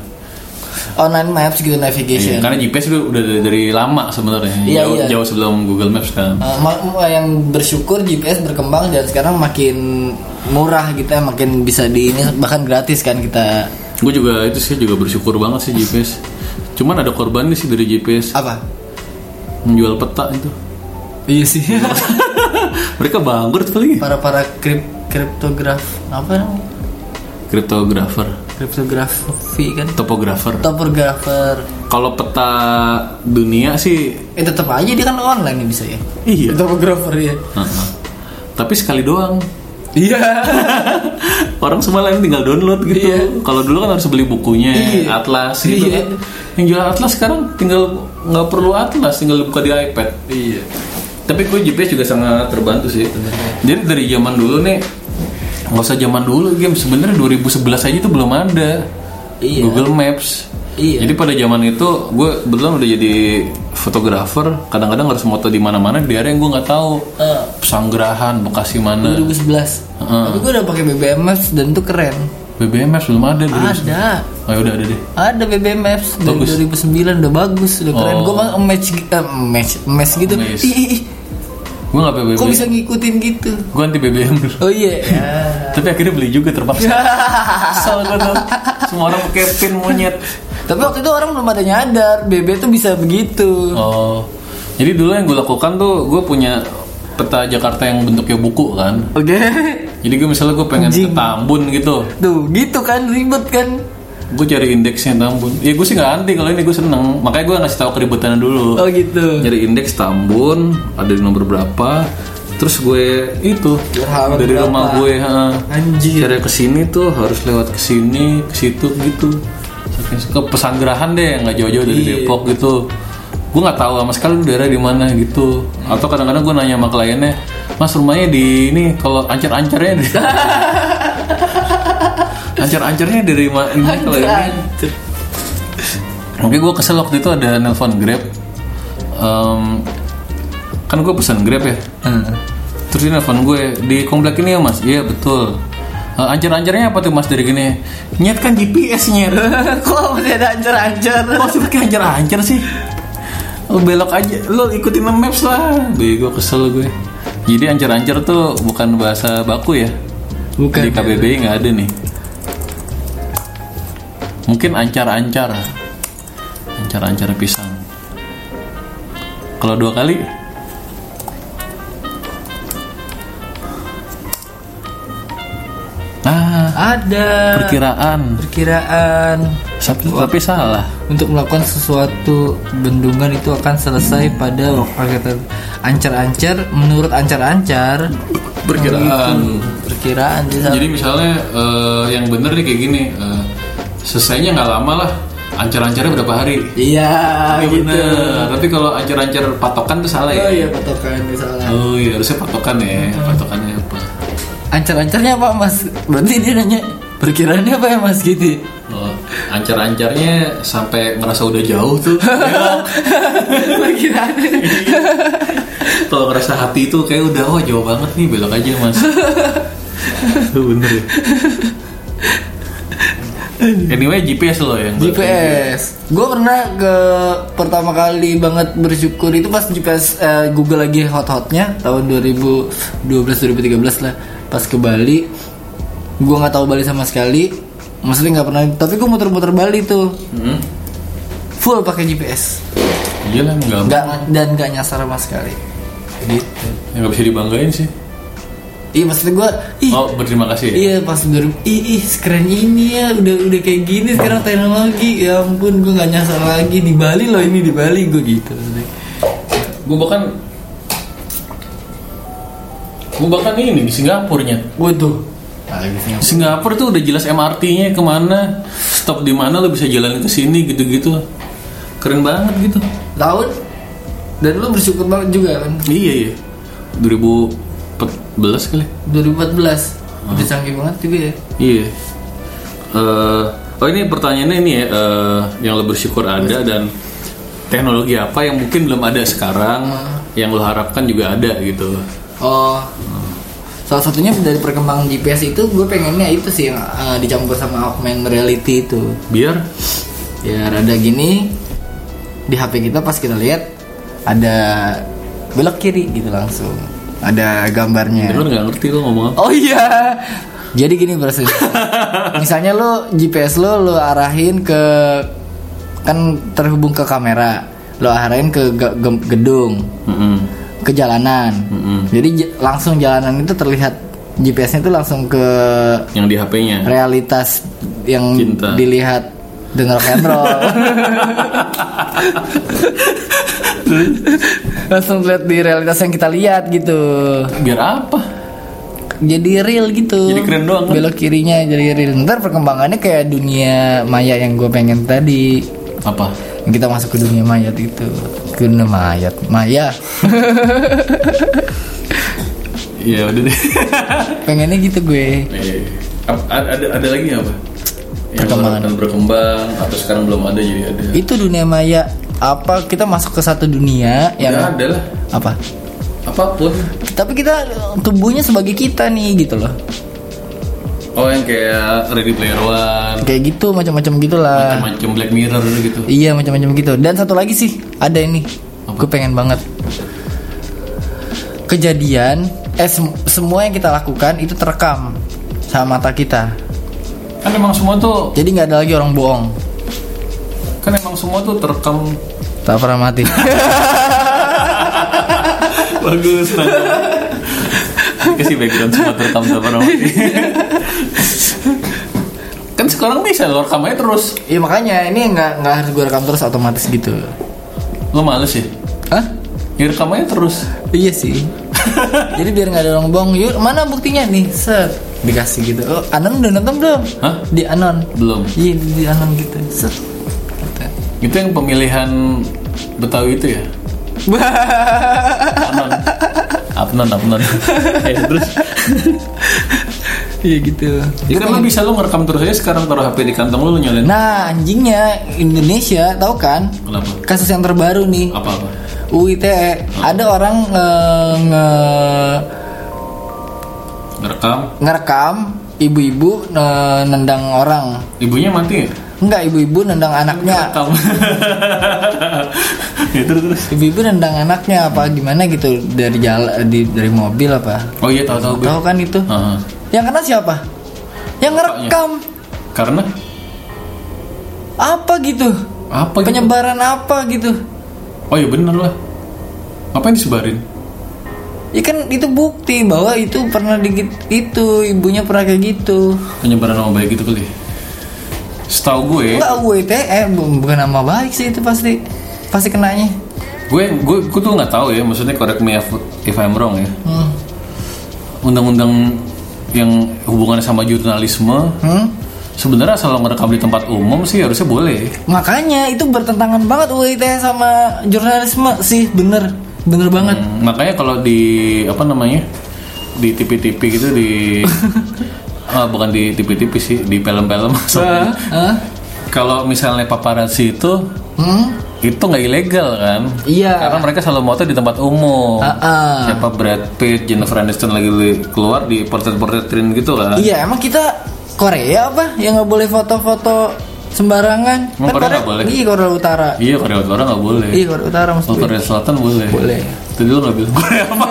Online maps gitu navigation. Iya, karena GPS itu udah dari, dari lama sebenarnya. Iya, jauh, iya. jauh sebelum Google Maps kan. Uh, yang bersyukur GPS berkembang dan sekarang makin murah gitu ya, makin bisa di ini bahkan gratis kan kita Gue juga itu sih juga bersyukur banget sih GPS. Cuman ada korbannya sih dari GPS apa? menjual peta itu. Iya sih. Mereka bangkrut kali. para para krip kriptograf apa namanya? Kriptografer, Kriptografi kan topografer. topografer. Kalau peta dunia sih Eh tetap aja dia kan online bisa ya. iya. Topografer ya. Tapi sekali doang. Iya. Orang semua lain tinggal download gitu. Iya. Kalau dulu kan harus beli bukunya, Iya. atlas gitu Iya. kan. Yang jual atlas sekarang tinggal nggak perlu atlas, tinggal buka di iPad. Iya. Tapi gue GPS juga sangat terbantu sih. Jadi dari zaman dulu nih, nggak usah zaman dulu game sebenarnya 2011 aja itu belum ada Iya. Google Maps. Iya. Jadi pada zaman itu gue kebetulan udah jadi fotografer. Kadang-kadang harus moto di mana-mana di area yang gue nggak tahu. Pesanggerahan, Bekasi mana. 2011. Heeh. Tapi gue udah pakai BBM Maps dan itu keren. BBM Maps belum ada dulu. Ada. Oh ya udah ada deh. Ada BBM Maps dari Bagus. 2009 udah bagus, udah keren. Oh. Gue mah match eh, match match gitu. Match. Ih, ih, ih. Gue nggak BBM. Kok bisa ngikutin gitu? Gue anti BBM dulu. Oh iya. Ya. Tapi akhirnya beli juga terpaksa. Kesel gue. Semua orang pakai pin monyet. Tapi waktu itu orang belum ada nyadar BB tuh bisa begitu. Oh. Jadi dulu yang gue lakukan tuh gue punya peta Jakarta yang bentuknya buku kan. Oke. Jadi gue misalnya gue pengen ke Anjing. Tambun gitu. Tuh, gitu kan ribet kan. Gue cari indeksnya Tambun. Ya gue sih nggak anti kalau ini gue seneng. Makanya gue ngasih tahu keributannya dulu. Oh gitu. Nyari indeks Tambun ada di nomor berapa. Terus gue itu dari berapa? rumah gue. ha. Anjir. Cara ke sini tuh harus lewat ke sini, ke situ gitu. Ke pesanggerahan deh, nggak jauh-jauh dari Iya. Depok gitu. Gue nggak tahu sama sekali daerah di mana gitu. Atau kadang-kadang gue nanya sama kliennya, Mas rumahnya di ini kalau ancar-ancarnya di ancar-ancarnya dari mana kalau ini? Oke gue kesel waktu itu ada nelpon Grab. Em, kan gue pesan Grab ya. Hmm. Terus dia nelfon gue di komplek ini ya mas, iya betul. Eh, ancar-ancarnya apa tuh mas dari gini? Nyet kan GPS nyet. Kok masih ada ancar-ancar? Kok sih pakai ancar-ancar sih? Lo belok aja, lo ikutin maps lah. Bego kesel gue. Jadi ancar-ancar tuh bukan bahasa baku ya? Bukan. Di KBBI nggak ada nih. Mungkin ancar-ancar. Ancar-ancar pisang. Kalau dua kali Ah, Ada. perkiraan. Perkiraan Tapi, tapi salah. untuk melakukan sesuatu bendungan itu akan selesai pada waktu ancar-ancar menurut ancar-ancar Perkiraan. Oh, gitu. perkiraan jadi, Jadi misalnya eh, yang bener nih kayak gini, eh, selesainya nggak lama lah. Ancar-ancarnya berapa hari? iya Iya gitu bener. Tapi kalau ancar-ancar patokan tuh salah ya. oh iya patokan misalnya Oh iya harusnya patokan ya. Patokannya apa? ancar-ancarnya apa mas berarti dia nanya perkiraannya apa ya mas gitu Oh, ancar-ancarnya sampai ngerasa udah jauh tuh. Ya, perkiraannya kalau ngerasa hati itu kayak udah oh jauh banget nih belok aja mas. Bener ya. Anyway GPS lo yang GPS. Gue pernah ke pertama kali banget bersyukur itu pas GPS eh, Google lagi hot-hotnya tahun 2012 2013 lah. Pas ke Bali, gue nggak tahu Bali sama sekali. Maksudnya nggak pernah. Tapi gue muter-muter Bali tuh Hmm. full pakai GPS. Iya lah nggak dan nggak nyasar sama sekali. Gitu. ya nggak bisa dibanggain sih. Iya maksudnya gue, ih Oh berterima kasih. ya? Iya pas 2000 ih, ih sekeren ini ya udah udah kayak gini sekarang teknologi ya ampun gue nggak nyasar lagi di Bali loh ini di Bali gue gitu Gue bahkan gue bahkan ini di Singapura nya. gue tuh Singapura. Singapura tuh udah jelas MRT-nya ke mana, stop di mana lo bisa jalan ke sini gitu-gitu. Keren banget gitu. tahun dan lu bersyukur banget juga kan Iya iya. 2014 kali. 2014 udah canggih banget juga ya? Iya. Eh, oh ini pertanyaannya ini ya, eh, yang lo bersyukur ada dan teknologi apa yang mungkin belum ada sekarang, yang lo harapkan juga ada gitu. oh. Salah satunya dari perkembangan GPS itu gue pengennya itu sih yang eh, dicampur sama augmented reality itu. Biar? Ya rada gini di HP kita pas kita lihat ada belok kiri gitu langsung ada gambarnya Lu nggak ngerti lu ngomong apa? oh iya jadi gini berarti misalnya lo GPS lo lo arahin ke kan terhubung ke kamera lo arahin ke ge- ge- gedung Mm-mm. ke jalanan Mm-mm. jadi j- langsung jalanan itu terlihat GPS-nya itu langsung ke Yang di HP-nya. realitas yang Cinta. dilihat dengan rock and roll. langsung lihat di realitas yang kita lihat gitu. Biar apa? Jadi real gitu. Jadi keren doang kan? Belok kirinya jadi real. Ntar perkembangannya kayak dunia maya yang gue pengen tadi. Apa? Kita masuk ke dunia mayat itu. Ke dunia mayat, maya. Iya udah deh. Pengennya gitu gue. Eh, ap- ada, ada ada lagi apa? Yang berkembang atau sekarang belum ada jadi ada. Itu dunia maya. Apa kita masuk ke satu dunia yang Ya ada lah. apa? Apa pun. Tapi kita tubuhnya sebagai kita nih gitu loh. Oh yang kayak Ready Player One, Kayak gitu macam-macam gitulah. macam-macam Black Mirror gitu. Iya macam-macam gitu. Dan satu lagi sih ada ini. Gue pengen banget. Kejadian eh sem- semua yang kita lakukan itu terekam sama mata kita. Kan emang semua tuh, Jadi nggak ada lagi orang bohong. Semua tuh terekam Tak pernah mati. bagus. Kasih background semua terekam tak pernah mati. kan sekarang bisa lo rekam aja terus. Iya makanya ini nggak nggak harus gue rekam terus otomatis gitu. Lo males ya? Hah? Ya rekam aja terus. Iya sih. Jadi biar nggak ada orang bohong. Yuk mana buktinya nih? Set dikasih gitu. Oh, Anon udah nonton belum? Hah? Di Anon. Belum. Iya di, di Anon gitu. Set. Itu yang pemilihan Betawi itu ya? Apnon. Apnon, Apnon. Ayo, terus. Iya gitu. Ya kan lo bisa lo ngerekam terus aja sekarang taruh HP di kantong lo, lo nyalain. Nah anjingnya Indonesia tahu kan? Kenapa? Kasus yang terbaru nih. Apa-apa? UITE ada orang nge- nge- Ngerekam. ngerekam ibu-ibu eh, nendang orang. Ibunya mati ya? Enggak ibu-ibu nendang anaknya. Ya, terus, terus. Ibu-ibu nendang anaknya apa gimana gitu dari jalan di dari mobil apa? Oh iya tahu-tahu gue. Tahu kan itu? Heeh. Yang kena siapa? Yang ngerekam. Karena Apa gitu? apa gitu? Penyebaran apa gitu? Oh iya bener lah. Apa yang disebarin? Ya kan itu bukti bahwa itu pernah digit itu ibunya pernah kayak gitu. Penyebaran nama baik gitu kali. Setahu gue, Enggak UITE bu- bukan nama baik sih itu pasti pasti kenanya. gue gue gue tuh nggak tahu ya. Maksudnya correct me if, I'm wrong ya. Hmm. Undang-undang yang hubungannya sama jurnalisme Hmm? sebenarnya asal lo ngerekam di tempat umum sih harusnya boleh. Makanya itu bertentangan banget UITE sama jurnalisme sih bener bener banget. Hmm, makanya kalau di apa namanya di TV-TV gitu di ah, bukan di TV-TV sih di film-film kalau misalnya paparazzi itu Hmm? itu nggak ilegal kan Iya. karena mereka selalu moto di tempat umum Ah, ah. siapa Brad Pitt Jennifer Aniston lagi keluar di portret-portretin gitu kan Iya emang kita Korea apa yang nggak boleh foto-foto sembarangan? Emang Korea nggak boleh? Iya Korea Utara. iya Korea Utara nggak boleh Iya Korea Utara maksud Kalau gue. Korea Selatan boleh Boleh. tadi lo nggak bilang Korea apa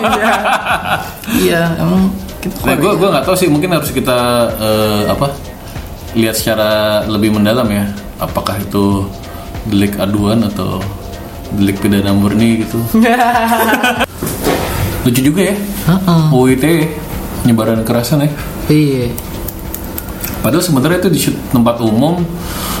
Iya emang kita Nah, gue gue nggak tahu sih mungkin harus kita eh, apa lihat secara lebih mendalam ya. Apakah itu delik aduan atau delik pidana murni gitu. Lucu juga ya. Heeh. UIT penyebaran kekerasan ya. Iya. padahal sebenarnya itu di tempat umum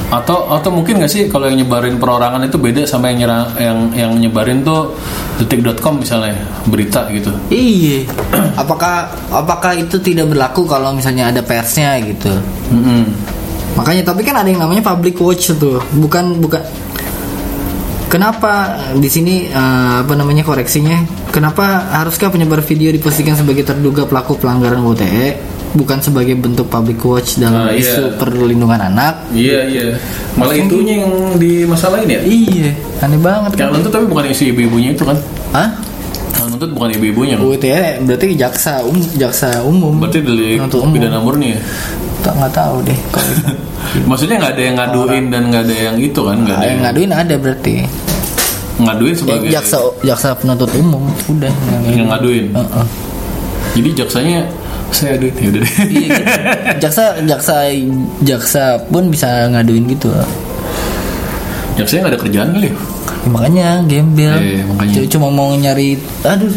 atau atau mungkin nggak sih kalau yang nyebarin perorangan itu beda sama yang nyerang yang yang nyebarin tuh detik.com misalnya berita gitu Iya. Apakah apakah itu tidak berlaku kalau misalnya ada persnya gitu? Mm-mm. Makanya tapi kan ada yang namanya public watch tuh, bukan bukan. Kenapa di sini eh, apa namanya koreksinya? Kenapa haruskah penyebar video dipastikan sebagai terduga pelaku pelanggaran UTE bukan sebagai bentuk public watch dalam Ah, iya. isu perlindungan anak? Iya iya. Malah itunya yang dimasalahin ya. Iya, aneh banget Yang kan? nonton tapi bukan isu ibu-ibunya itu kan. Hah? Yang Penuntut bukan ibu-ibunya. UIT ya berarti jaksa um, jaksa umum. Berarti delik umum. pidana murni ya. Tak nggak tahu deh kalau itu. Maksudnya nggak ada yang ngaduin dan nggak ada yang itu kan? Nggak Nah, ada yang yang ngaduin ada berarti. ngaduin Ya, sebagai jaksa jaksa penuntut umum udah yang ngaduin. Heeh. Jadi jaksanya saya aduin ya udah. Iya, gitu. jaksa jaksa jaksa pun bisa ngaduin gitu. Jaksanya nggak ada kerjaan kali. ya? Ya, makanya gembel. Iya, makanya. Cuma mau nyari aduh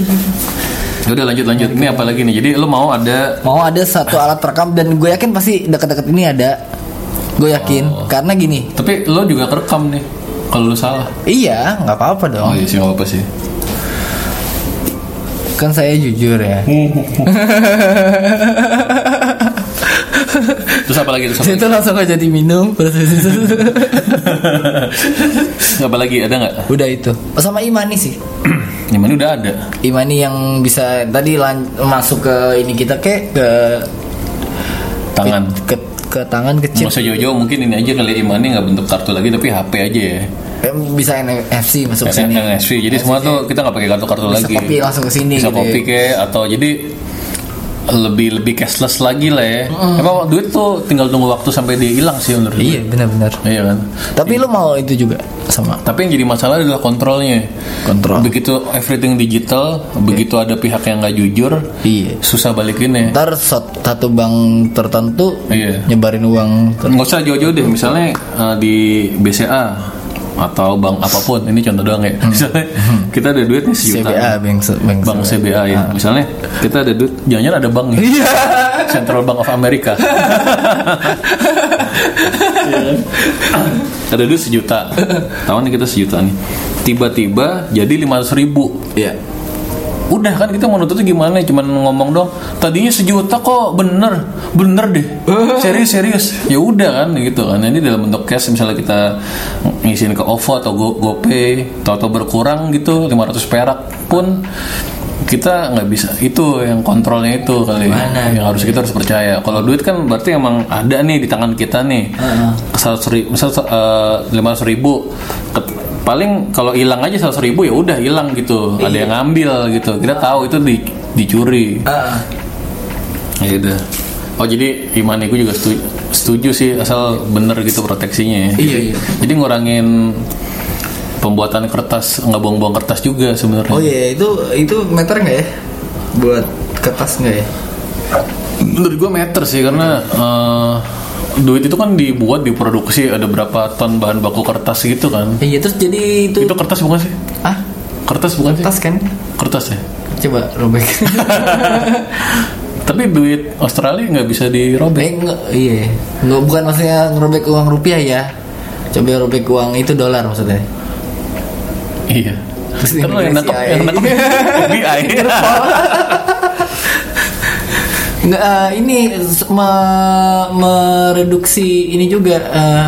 Ya udah lanjut lanjut. Ini apa lagi nih? Jadi lo mau ada mau ada satu alat rekam dan gue yakin pasti dekat-dekat ini ada. Gue yakin Oh. karena gini. tapi lo juga kerekam nih. Kalau lo salah. Iya, nggak apa-apa dong. Oh iya sih nggak apa sih. Kan saya jujur ya. Terus apa lagi? Terus apa lagi? Itu langsung aja diminum terus apa lagi? Ada nggak? udah itu. Oh, sama Imani sih. Mana udah ada. Imani yang bisa tadi lan- masuk ke ini kita ke ke Tangan. ke, ke tangan kecil. Masa jauh-jauh mungkin ini aja kali Imani nggak bentuk kartu lagi tapi HP aja ya. Eh, bisa NFC masuk ke sini. NFC. Jadi semua tuh kita nggak pakai kartu-kartu Bisa lagi. copy langsung ke sini Bisa gitu copy ya. kayak atau jadi lebih lebih cashless lagi lah ya. Emang duit tuh tinggal tunggu waktu sampai dia hilang sih menurut. Iya, benar-benar. Iya kan. Tapi lu mau itu juga sama Tapi yang jadi masalah adalah kontrolnya. Kontrol. Begitu everything digital, begitu ada pihak yang nggak jujur, Iya. susah balikinnya. Ntar sat- satu bank tertentu Iya. nyebarin uang Nggak usah jauh-jauh deh. Misalnya eh, di BCA atau bank apa pun, ini contoh doang ya. Misalnya kita ada duit nih sejuta. CBA bank bank Bank CBA ya. Misalnya kita ada duit, jangan ada bank ya. Central Bank of America. Iya ada duit sejuta. Tahu nih kita sejuta nih. Tiba-tiba jadi 500 ribu. Iya. Udah kan kita mau nuntutnya gimana? Cuman ngomong dong. Tadinya sejuta kok bener, bener deh. Serius serius. Ya udah kan gitu kan. Ini dalam bentuk cash misalnya kita ngisiin ke OVO atau Go GoPay, atau berkurang gitu 500 perak pun kita nggak bisa itu yang kontrolnya itu kali Gimana? yang harus kita harus percaya kalau duit kan berarti emang ada nih di tangan kita nih seratus ribu misal lima ratus ribu paling kalau hilang aja seratus ribu ya udah hilang gitu. Ada yang ngambil gitu. Kita tahu itu di, dicuri. Ah, ya udah oh jadi imaniku juga setuju, setuju sih asal bener gitu proteksinya ya. Iya, iya. jadi ngurangin pembuatan kertas nggak buang-buang kertas juga sebenarnya. Oh iya itu itu meter nggak ya? Buat kertas nggak ya? menurut gue meter sih karena eh, duit itu kan dibuat diproduksi ada berapa ton bahan baku kertas gitu kan Iya terus jadi itu, itu kertas bukan sih ah kertas bukan sih kertas kan? kertas ya Coba robek. tapi duit Australia nggak bisa dirobek Eh, nggak, iya. Nggak bukan maksudnya ngerobek uang rupiah ya. Coba robek uang itu dolar maksudnya. iya Terus yang nangkep yang nangkep FBI Nggak, eh, ini me- mereduksi ini juga eh,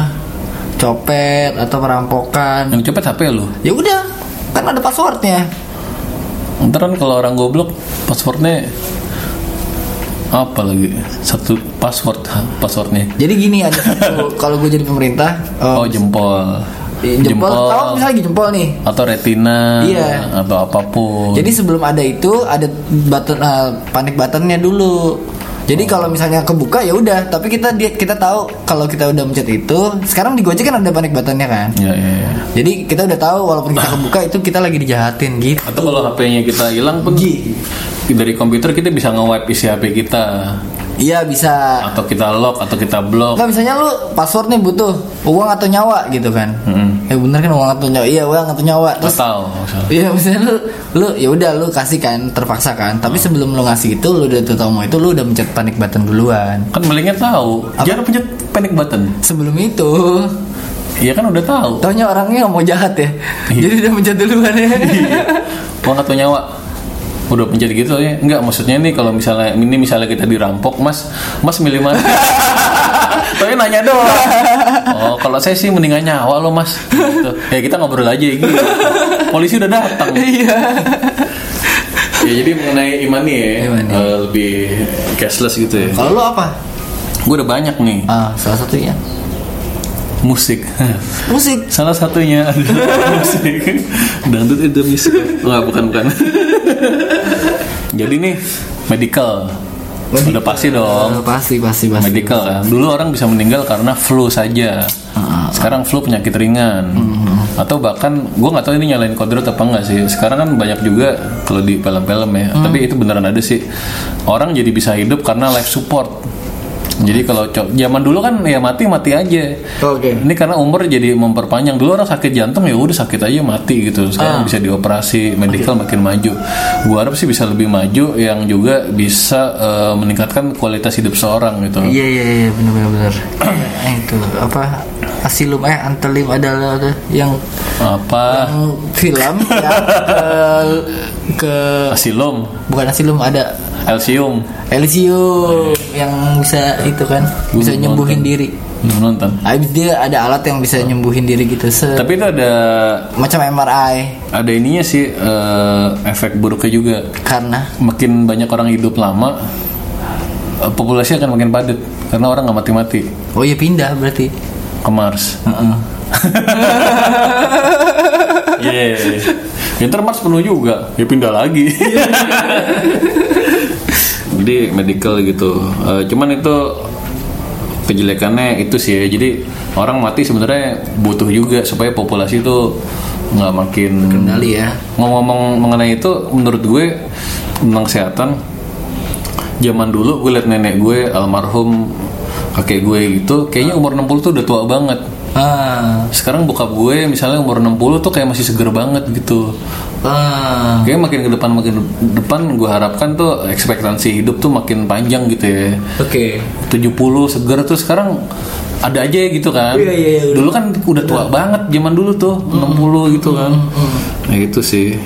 copet atau perampokan. yang cepet HP lu Ya udah, kan ada passwordnya. ntar kan kalau orang goblok passwordnya apa lagi satu password passwordnya Jadi gini ada satu kalau gue jadi pemerintah, eh, oh jempol jempol, kalau misalnya lagi jempol nih. atau retina Iya. atau apa pun Jadi sebelum ada itu ada button eh, panik buttonnya dulu. Jadi kalau misalnya kebuka ya udah, tapi kita kita tahu kalau kita udah mencet itu, sekarang di Gojek kan ada panik buttonnya kan. ya, ya, ya. Jadi kita udah tahu walaupun kita kebuka itu kita lagi dijahatin gitu. atau kalau HP-nya kita hilang pun dari komputer kita bisa nge-wipe isi HP kita Iya bisa. atau kita lock atau kita block Enggak misalnya lu password nih butuh uang atau nyawa gitu kan. Mm-mm. Ya bener kan uang atau nyawa. Iya uang atau nyawa. Terus total misalnya. Iya misalnya lu lu ya udah lu kasih kan terpaksa kan. Tapi sebelum lu ngasih itu lu udah tahu mau itu lu udah mencet panik button duluan. kan malingnya tahu jangan pencet panic button Sebelum itu Iya kan udah tahu Taunya orangnya mau jahat ya Iya. Jadi udah mencet duluan ya uang atau nyawa udah pencet gitu ya. Enggak maksudnya nih kalau misalnya ini misalnya kita dirampok mas mas milih mana? Tapi nanya doang. Oh kalau saya sih mendingan nyawa lo mas. Gitu. ya kita ngobrol aja gitu. Polisi udah datang. Iya. Ya jadi mengenai imani ya Imani. eh, lebih cashless gitu ya. Kalau lu apa? gue udah banyak nih. Ah, salah satunya? Musik. Musik? Salah satunya adalah musik. Dangdut itu musik. Nggak bukan bukan jadi nih medical. Udah pasti dong. Eh, pasti pasti pasti medical kan? Dulu orang bisa meninggal karena flu saja. Sekarang flu penyakit ringan. Atau bahkan gue nggak tahu ini nyalain kodrat apa enggak sih. Sekarang kan banyak juga kalau di film-film ya. Tapi itu beneran ada sih. Orang jadi bisa hidup karena life support jadi kalau co- zaman dulu kan ya mati mati aja. Oke. Ini karena umur jadi memperpanjang. Dulu orang sakit jantung ya udah sakit aja mati gitu. Sekarang bisa dioperasi medical makin maju. Gua harap sih bisa lebih maju yang juga bisa eh, meningkatkan kualitas hidup seorang gitu. Iya iya iya benar benar benar. Eh, itu apa asilum eh antelim adalah ada yang apa? yang film ya ke ke asilum. Bukan asilum ada elsium Elysium yang bisa itu kan bisa belum nyembuhin nonton. diri. Belum nonton. Habis dia ada alat yang bisa nyembuhin diri gitu se tapi itu ada macam MRI ada ininya sih eh, efek buruknya juga. Karena? Makin banyak orang hidup lama eh, populasi akan makin padat. Karena orang nggak mati-mati. Oh iya pindah berarti. Ke Mars. Iya. Ya, ntar Mars penuh juga, ya pindah lagi. Jadi medical gitu. Eh, cuman itu kejelekannya itu sih ya. Jadi orang mati sebenarnya butuh juga supaya populasi itu nggak makin kendali ya ngomong-ngomong mengenai itu menurut gue tentang kesehatan zaman dulu gue liat nenek gue almarhum kakek gue gitu kayaknya umur 60 tuh udah tua banget ah sekarang bokap gue misalnya umur 60 tuh kayak masih seger banget gitu ah. Kayaknya makin ke depan makin depan gue harapkan tuh ekspektasi hidup tuh makin panjang gitu ya. Oke. 70 seger tuh sekarang ada aja gitu kan. Iya, iya, iya, dulu kan udah tua banget zaman dulu tuh 60 gitu kan. Nah itu sih.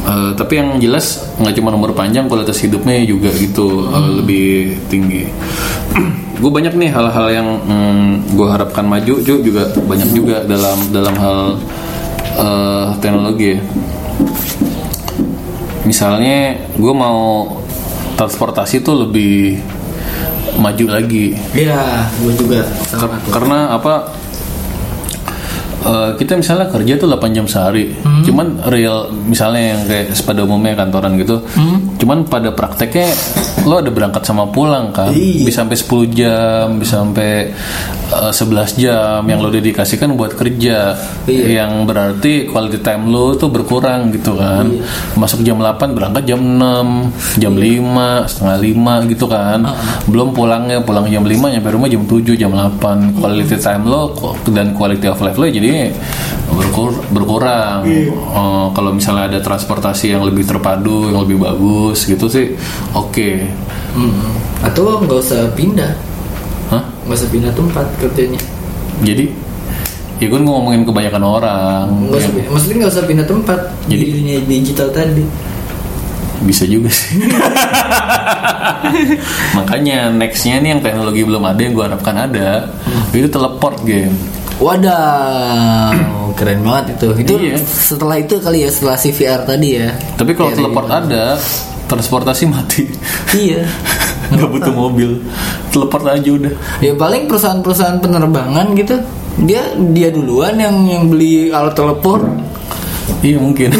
Eh, tapi yang jelas nggak cuma umur panjang kualitas hidupnya juga gitu eh, lebih tinggi. Gue banyak nih hal-hal yang gue harapkan maju Ju, juga banyak juga dalam dalam hal eh, teknologi ya. Misalnya gue mau transportasi tuh lebih maju lagi. Iya gue juga. Sama karena apa eh, kita misalnya kerja tuh 8 jam sehari. Cuman real misalnya yang kayak pada umumnya kantoran gitu. Cuman pada prakteknya lo ada berangkat sama pulang kan? Iya. bisa sampai 10 jam bisa sampai eh, 11 jam yang lo dedikasikan buat kerja. Iya. yang berarti quality time lo tuh berkurang gitu kan? Masuk jam 8 berangkat jam 6 jam 5 setengah 5 gitu kan? Belum pulangnya pulang jam 5 nyampe rumah jam 7 jam 8 quality time lo dan quality of life lo jadi berkur- berkurang. Eh, kalau misalnya ada transportasi yang lebih terpadu yang lebih bagus gitu sih oke. Hmm. atau nggak usah pindah. Hah? nggak usah pindah tempat kerjanya. Jadi ya gue ngomongin kebanyakan orang nggak usah pindah- maksudnya nggak usah pindah tempat. Jadi- di dunia digital tadi. Bisa juga sih. Makanya nextnya nih yang teknologi belum ada yang gue harapkan ada itu teleport game Wadaw, keren banget itu. Itu Iya. setelah itu kali ya setelah CVR tadi ya. tapi kalau teleport ada transportasi mati Iya. nggak butuh mobil teleport aja udah Ya paling perusahaan-perusahaan penerbangan gitu dia dia duluan yang yang beli alat teleport. iya mungkin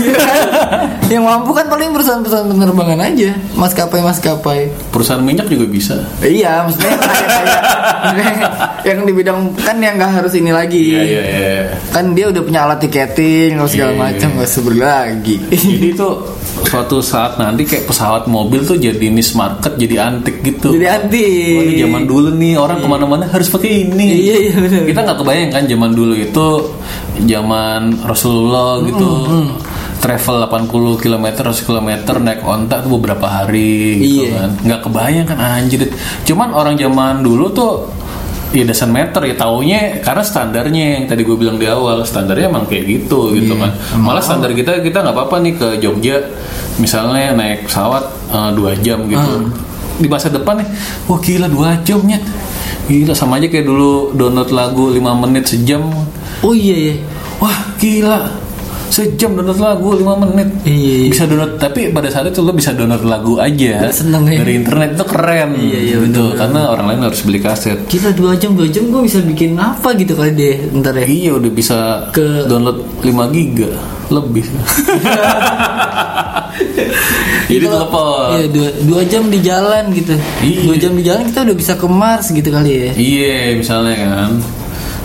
yang mampu kan paling perusahaan-perusahaan penerbangan aja, maskapai maskapai. Perusahaan minyak juga bisa Iya, maksudnya kayak, kayak yang di bidang kan yang nggak harus ini lagi. iya iya iya Kan dia udah punya alat tiketing segala Iya. macam nggak usah beli lagi. jadi itu suatu saat nanti kayak pesawat mobil tuh jadi niche market jadi antik gitu Jadi anti. Oh, ini zaman dulu nih orang ke mana-mana harus pakai ini. Iya, iya, benar. Kita nggak kebayang kan zaman dulu itu zaman Rasulullah gitu. Travel 80 km 100 km naik onta tuh beberapa hari gitu Iya. kan. Nggak kebayang kan anjir. Cuman orang zaman dulu tuh ya dasan meter ya taunya karena standarnya yang tadi gue bilang di awal standarnya emang kayak gitu gitu Iya, kan malah standar kita kita nggak apa-apa nih ke Jogja misalnya naik pesawat eh, dua jam gitu Hmm. di masa depan nih wah gila dua jam nyet gila sama aja kayak dulu download lagu 5 menit sejam Oh iya iya. wah gila sejam download lagu 5 menit Iya, iya. bisa download tapi pada saat itu lo bisa download lagu aja Seneng ya. dari internet itu keren Iya, iya, gitu bener. karena orang lain harus beli kaset Kita dua jam dua jam gue bisa bikin apa gitu kali deh ntar ya. iya udah bisa Ke- download 5 giga lebih jadi Kalau- telepon Iya dua, dua jam di jalan gitu. Iya. Dua jam di jalan kita udah bisa ke Mars gitu kali ya. Iya misalnya kan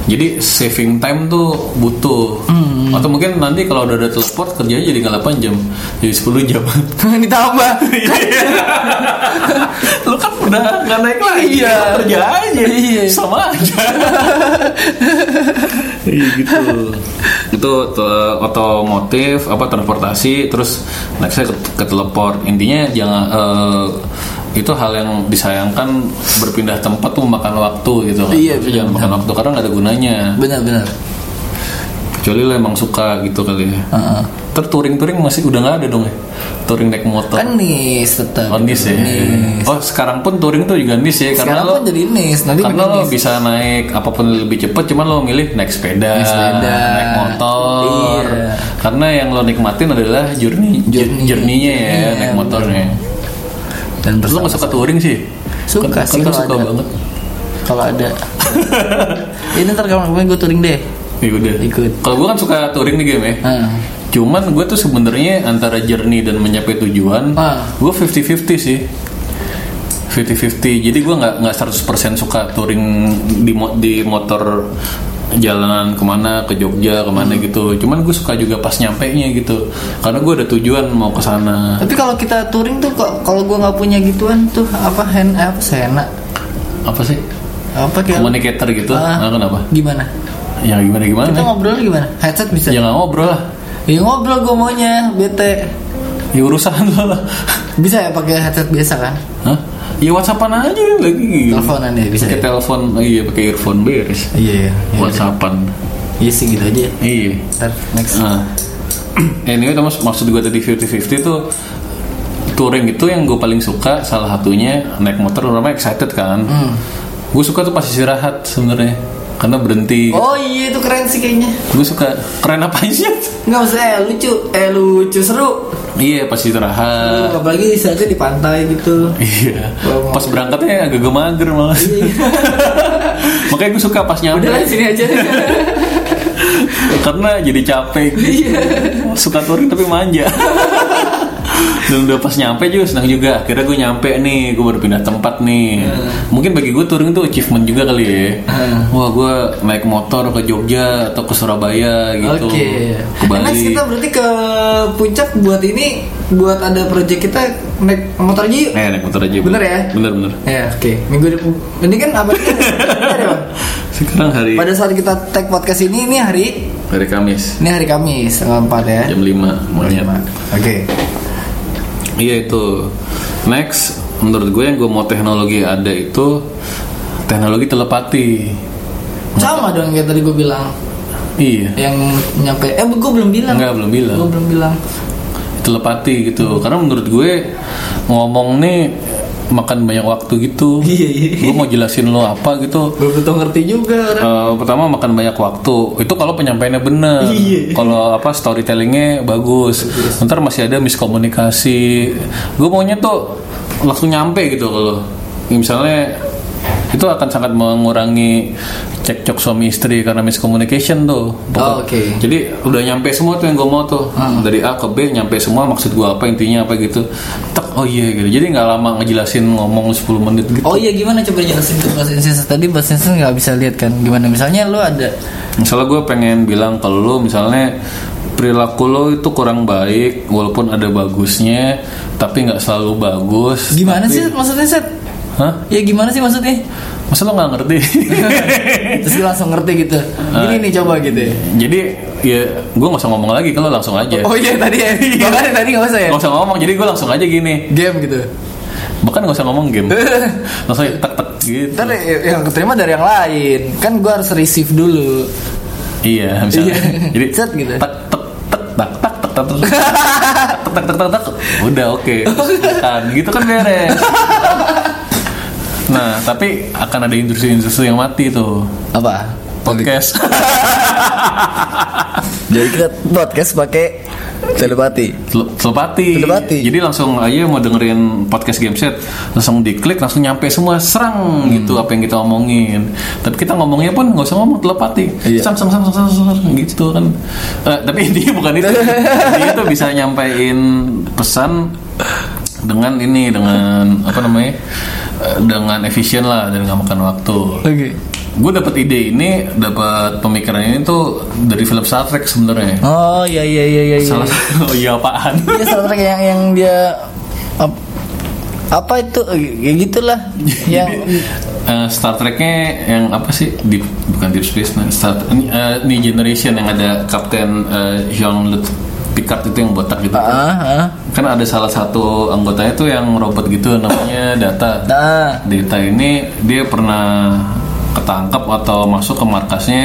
Jadi saving time tuh butuh Hmm. Atau mungkin nanti kalau udah ada teleport kerjanya jadi nggak 8 jam Jadi 10 jam Ditambah. Lu kan udah nggak naik lagi Iya. Kerja aja Iya. Sama aja Iya gitu Itu otomotif apa transportasi Terus nextnya ke, ke teleport Intinya jangan eh, itu hal yang disayangkan berpindah tempat tuh memakan waktu gitu kan. Iya, jangan makan waktu karena nggak ada gunanya. benar benar. Kecuali lo emang suka gitu kali ya. Heeh. Ter touring-touring masih udah nggak ada dong ya. Touring naik motor. Kan nis tetap. Oh nis ya. Nis. Oh sekarang pun touring tuh juga nis ya karena Sekarang lo pun jadi nis. Nanti karena lo nis. bisa naik apa pun lebih cepet cuman lo milih naik sepeda, Naik sepeda. naik motor. Iya. Karena yang lo nikmatin adalah journey, Journey. journey-nya ya Iya, naik motornya. Dan Terus nggak suka touring sih? Suka kan, sih kan lo kalau suka ada. banget. kalau ada. Ini ntar kapan-kapan gue touring deh. Ya udah. Ikut. Kalau gue kan suka touring nih game ya. Heeh. Cuman gue tuh sebenarnya antara journey dan mencapai tujuan, Ah. gue 50-50 sih. 50-50. Jadi gue nggak nggak 100% suka touring di mo- di motor jalanan ke mana ke Jogja ke mana gitu. Cuman gue suka juga pas nyampe nya gitu. Karena gue ada tujuan mau ke sana. Tapi kalau kita touring tuh kok kalau gue nggak punya gituan tuh apa hand apa sena Apa sih? apa kayak Communicator gitu? Ah. Nah, kenapa? gimana? Ya gimana gimana? Kita ngobrol gimana? Headset bisa? Ya nggak ngobrol lah. Ya ngobrol gue maunya bete. Ya urusan lo lah. Bisa ya pakai headset biasa kan? Hah? Ya WhatsAppan aja lagi. Teleponan ya bisa. Pakai ya? telepon, iya pakai earphone beres. Iya iya. Iya, WhatsAppan. Iya sih gitu aja. Iya. Ntar next. Nah, anyway, Thomas, maksud gue tadi 50-50 tuh touring itu yang gue paling suka salah satunya naik motor normal excited kan. Hmm. Gue suka tuh pas istirahat sebenarnya karena berhenti. Oh iya itu keren sih kayaknya. Gue suka keren apa sih? Nggak maksudnya eh, lucu, eh lucu seru. iya pas istirahat. Apalagi saatnya di pantai gitu. Iya. Pas berangkatnya agak gemager malah. Makanya gue suka pas nyampe. Udah sini aja. karena jadi capek Iya. suka touring tapi manja dan udah pas nyampe juga senang juga akhirnya gue nyampe nih gue baru pindah tempat nih mungkin bagi gue touring itu achievement juga kali ya Hmm. wah gue naik motor ke Jogja atau ke Surabaya gitu Oke. ke Bali Next kita berarti ke puncak buat ini buat ada project kita naik motor aja yuk. eh naik motor aja Bener ya? bener bener Ya oke. Minggu depan. Ini kan apa? Ya, sekarang hari Pada saat kita tag podcast ini ini hari hari Kamis ini hari Kamis tanggal 4 ya. jam 5 monyet Oke. Iya itu. Next, menurut gue yang gue mau teknologi ada itu teknologi telepati. Sama dong kayak tadi gue bilang Iya. yang nyampe eh gue belum bilang. Enggak belum bilang. Gue belum bilang. Telepati gitu. Karena menurut gue ngomong nih makan banyak waktu gitu. Iya, iya. Gue mau jelasin lo apa gitu. Belum tentu ngerti juga orang. Eh, pertama makan banyak waktu itu kalau penyampaiannya bener Iya. kalau apa storytellingnya bagus ntar masih ada miskomunikasi gue maunya tuh langsung nyampe gitu kalau misalnya itu akan sangat mengurangi cekcok suami istri karena miscommunication tuh. Oh, oke. jadi udah nyampe semua tuh yang gue mau tuh. Dari A ke B nyampe semua maksud gue apa intinya apa gitu. Tak oh iya gitu. Jadi nggak lama ngejelasin ngomong 10 menit gitu. Oh iya gimana coba jelasin ke Mas Insis tadi Mas Insis nggak bisa lihat kan? Gimana? Misalnya lu ada Misalnya gue pengen bilang kalau lo misalnya perilaku lo itu kurang baik walaupun ada bagusnya tapi nggak selalu bagus. gimana Tapi- sih maksudnya set? Hah? Ya gimana sih maksudnya? Masa lo nggak ngerti? Terus dia langsung ngerti gitu. Gini nih coba gitu. ya. jadi ya gue nggak usah ngomong lagi kalau langsung aja. Oh iya tadi ya. Bahkan tadi nggak usah ya. Nggak usah ngomong jadi gue langsung aja gini. Game gitu. Bahkan nggak usah ngomong game. langsung tak tak gitu. Ntar yang keterima dari yang lain. Kan gua harus receive dulu. Iya misalnya. Iya. jadi Set gitu. tak tak tak tak tak tak tak tak tak tak tak tak udah oke kan gitu kan beres nah tapi akan ada industri-industri yang mati tuh Apa? podcast Jadi kita podcast pakai telepati. Tel- telepati. Telepati. Jadi langsung aja mau dengerin podcast game set, langsung diklik langsung nyampe semua serang Hmm. gitu apa yang kita omongin. Tapi kita ngomongnya pun nggak usah ngomong telepati. Iya. Sam sam sam sam sam, sam, gitu kan. Eh, tapi intinya bukan itu. intinya itu bisa nyampein pesan dengan ini dengan apa namanya? Dengan efisien lah dan nggak makan waktu. Oke. Gue dapat ide ini, dapat pemikiran ini tuh dari film Star Trek sebenarnya. Oh iya iya iya iya. iya. Salah oh iya apaan? Iya Star Trek yang yang dia ap- apa itu ya gitulah yang Eh, Star Treknya yang apa sih di bukan Deep Space Nine Star ini, eh, New Generation yang ada Kapten eh, Picard itu yang botak gitu. Ah, ah. kan ada salah satu anggotanya tuh yang robot gitu namanya Data. Nah, Data ini dia pernah ketangkap atau masuk ke markasnya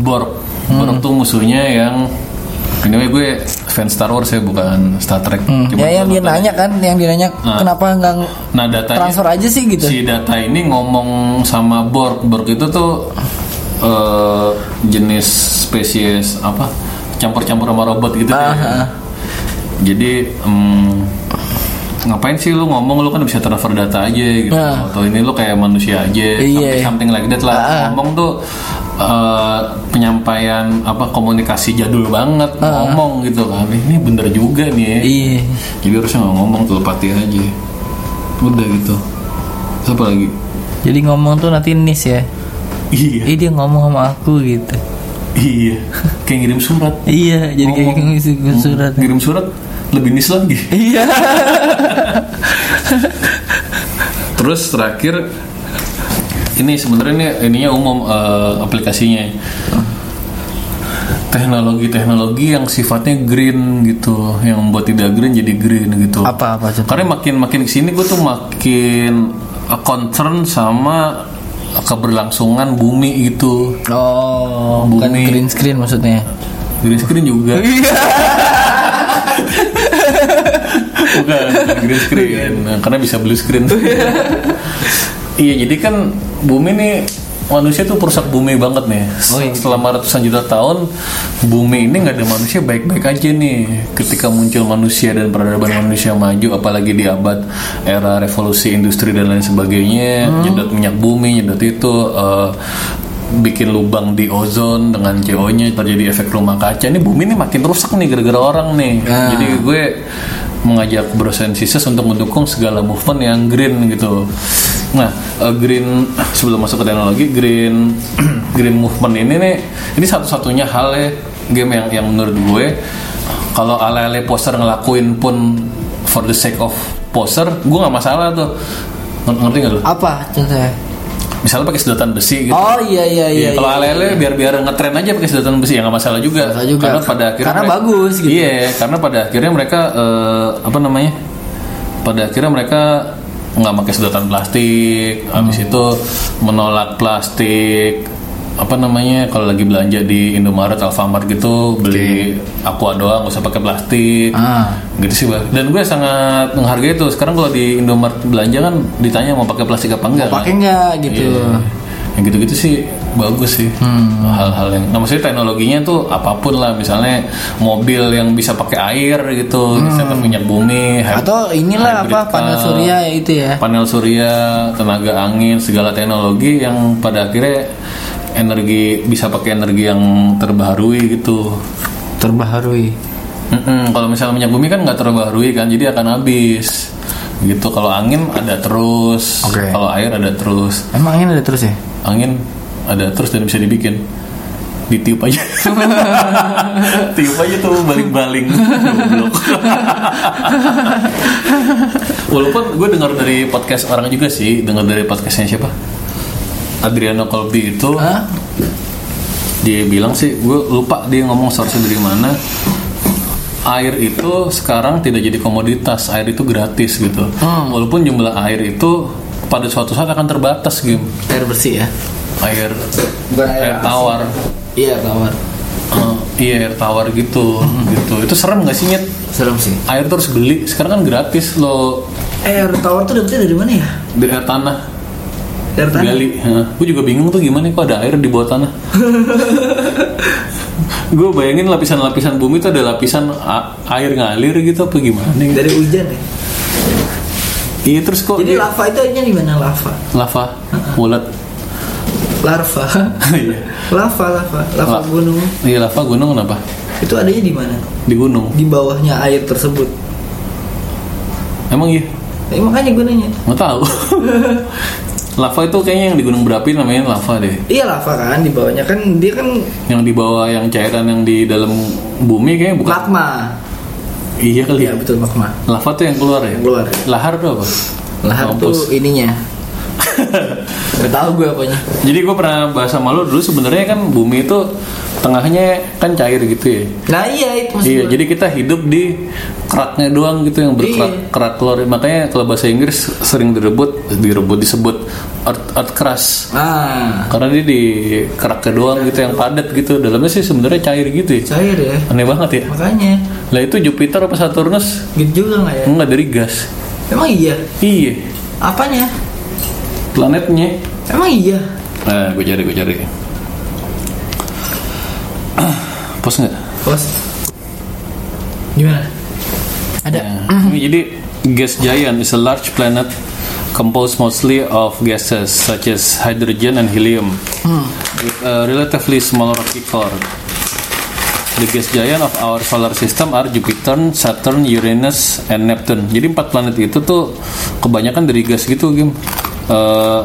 Borg. Borg tuh musuhnya yang anyway gue fans Star Wars ya bukan Star Trek. Hmm. Cuma ya yang dia nanya kan, yang dia nanya Nah. kenapa nggak nah datanya transfer aja sih gitu. si data ini ngomong sama Borg. Borg itu tuh eh, jenis spesies apa campur-campur sama robot gitu ya. jadi em, ngapain sih lu ngomong lu kan bisa transfer data aja gitu Ah. atau ini lu kayak manusia aja Iya. something, something like that lah Ah, ah. ngomong tuh eh, penyampaian apa komunikasi jadul banget ngomong gitu kan ini bener juga nih ya Iya. jadi harusnya nggak ngomong telepati aja udah gitu Terus apa lagi Jadi ngomong tuh nanti nis ya. iya Ih dia ngomong sama aku gitu. Iya kayak ngirim surat Iya, jadi kayak Ngomong. ngisi surat. ngirim surat lebih nis lagi Iya. terus terakhir ini sebenarnya ini ininya umum eh, aplikasinya teknologi-teknologi yang sifatnya green gitu yang membuat tidak green jadi green gitu Apa apa contoh? karena makin makin ke sini gue tuh makin eh, concern sama keberlangsungan bumi gitu. Oh, bukan Bumi. green screen maksudnya. green screen juga. Bukan bukan green screen. Karena bisa blue screen. Iya jadi kan bumi nih manusia tuh perusak bumi banget nih Oh, iya. selama ratusan juta tahun bumi ini nggak ada manusia baik-baik aja nih ketika muncul manusia dan peradaban manusia maju apalagi di abad era revolusi industri dan lain sebagainya Hmm. nyedot minyak bumi nyedot itu eh, bikin lubang di ozon dengan CO-nya terjadi efek rumah kaca ini bumi ini makin rusak nih gara-gara orang nih Ah. jadi gue mengajak Bros and Sisters untuk mendukung segala movement yang green gitu. Nah, eh, green sebelum masuk ke teknologi green green movement ini nih ini satu-satunya hal ya game yang yang menurut gue kalau ale-ale poster ngelakuin pun for the sake of poster, gue nggak masalah tuh. Ngerti nggak lu? Apa contohnya? Misalnya pakai sedotan besi gitu. Oh iya iya iya. Iya, kalau iya, ale-ale biar biar ngetren aja pakai sedotan besi ya nggak masalah juga. Masalah juga. Karena pada akhirnya Karena mereka- bagus gitu. Iya, karena pada akhirnya mereka eh, apa namanya? Pada akhirnya mereka nggak pakai sedotan plastik, habis Hmm. itu menolak plastik apa namanya kalau lagi belanja di Indomaret, Alfamart gitu beli aqua doang nggak usah pakai plastik Ah. gitu sih bang dan gue sangat menghargai itu sekarang kalau di Indomaret belanja kan ditanya mau pakai plastik apa enggak Pakai kan? gitu? Iya. Yang gitu-gitu sih bagus sih. Hmm. Hal-hal yang nah maksudnya teknologinya tuh apa pun lah misalnya mobil yang bisa pakai air gitu, bisa pakai minyak bumi, Hmm. Atau inilah apa panel surya itu ya? Panel surya, tenaga angin, segala teknologi yang pada akhirnya energi bisa pakai energi yang terbaharui gitu. Terbaharui. Mm-mm, Kalau misalnya minyak bumi kan nggak terbaharui kan, jadi akan habis. Gitu. Kalau angin ada terus, Oke. kalau air ada terus. Emang ini ada terus ya? angin ada terus dan bisa dibikin ditiup aja tiup aja tuh baling-baling walaupun gue dengar dari podcast orang juga sih dengar dari podcastnya siapa Adriano Colby itu Hah? dia bilang sih gue lupa dia ngomong source dari mana air itu sekarang tidak jadi komoditas air itu gratis gitu Hmm. walaupun jumlah air itu pada suatu saat akan terbatas game Air bersih ya? air Bukan air tawar Iya tawar. Eh, iya air tawar gitu gitu itu serem gak sih nyet Serem sih. air tuh harus beli sekarang kan gratis lo Air tawar tuh dapetnya dari mana ya? di air tanah Dari tanah. gali gue juga bingung tuh gimana kok ada air di bawah tanah gue bayangin lapisan-lapisan bumi itu ada lapisan air ngalir gitu apa gimana gitu. Dari hujan ya. iya terus kok Jadi dia- lava itu aja di mana lava? lava bulat Larva. iya lava, lava, lava La- gunung. iya lava gunung kenapa Itu adanya di mana? di gunung Di bawahnya air tersebut. emang iya Eh, makanya gunanya. nggak tahu lava itu kayaknya yang di gunung berapi namanya lava deh Iya lava kan di bawahnya kan dia kan yang di bawah yang cairan yang di dalam bumi kayaknya bukan magma. iya kali Iya ya betul magma. lava tuh yang keluar ya Yang keluar. lahar tuh apa Lahar tuh ininya. Gak tahu gue apanya. Jadi gue pernah bahas sama lo dulu sebenarnya kan bumi itu tengahnya kan cair gitu ya. Nah iya itu Iya, gue. jadi kita hidup di keraknya doang gitu yang berkerak Iya. kerak telur. Makanya kalau bahasa Inggris sering direbut, direbut disebut earth, earth crust. Ah Karena dia di keraknya doang gitu yang padat gitu. Dalamnya sih sebenarnya cair gitu ya. cair ya. Aneh banget ya. Makanya Lah itu Jupiter apa Saturnus? gitu juga nggak ya? Enggak dari gas. Emang iya. Iya, Apanya? Planetnya. Emang iya. Nah, gue cari, gue cari. Pos nggak? Bos. Gimana? Ada. Ini Jadi gas giant is a large planet composed mostly of gases such as hydrogen and helium with a relatively small rocky core. The gas giant of our solar system are Jupiter, Saturn, Uranus, and Neptune. Jadi empat planet itu tuh kebanyakan dari gas gitu, Gim. Eh,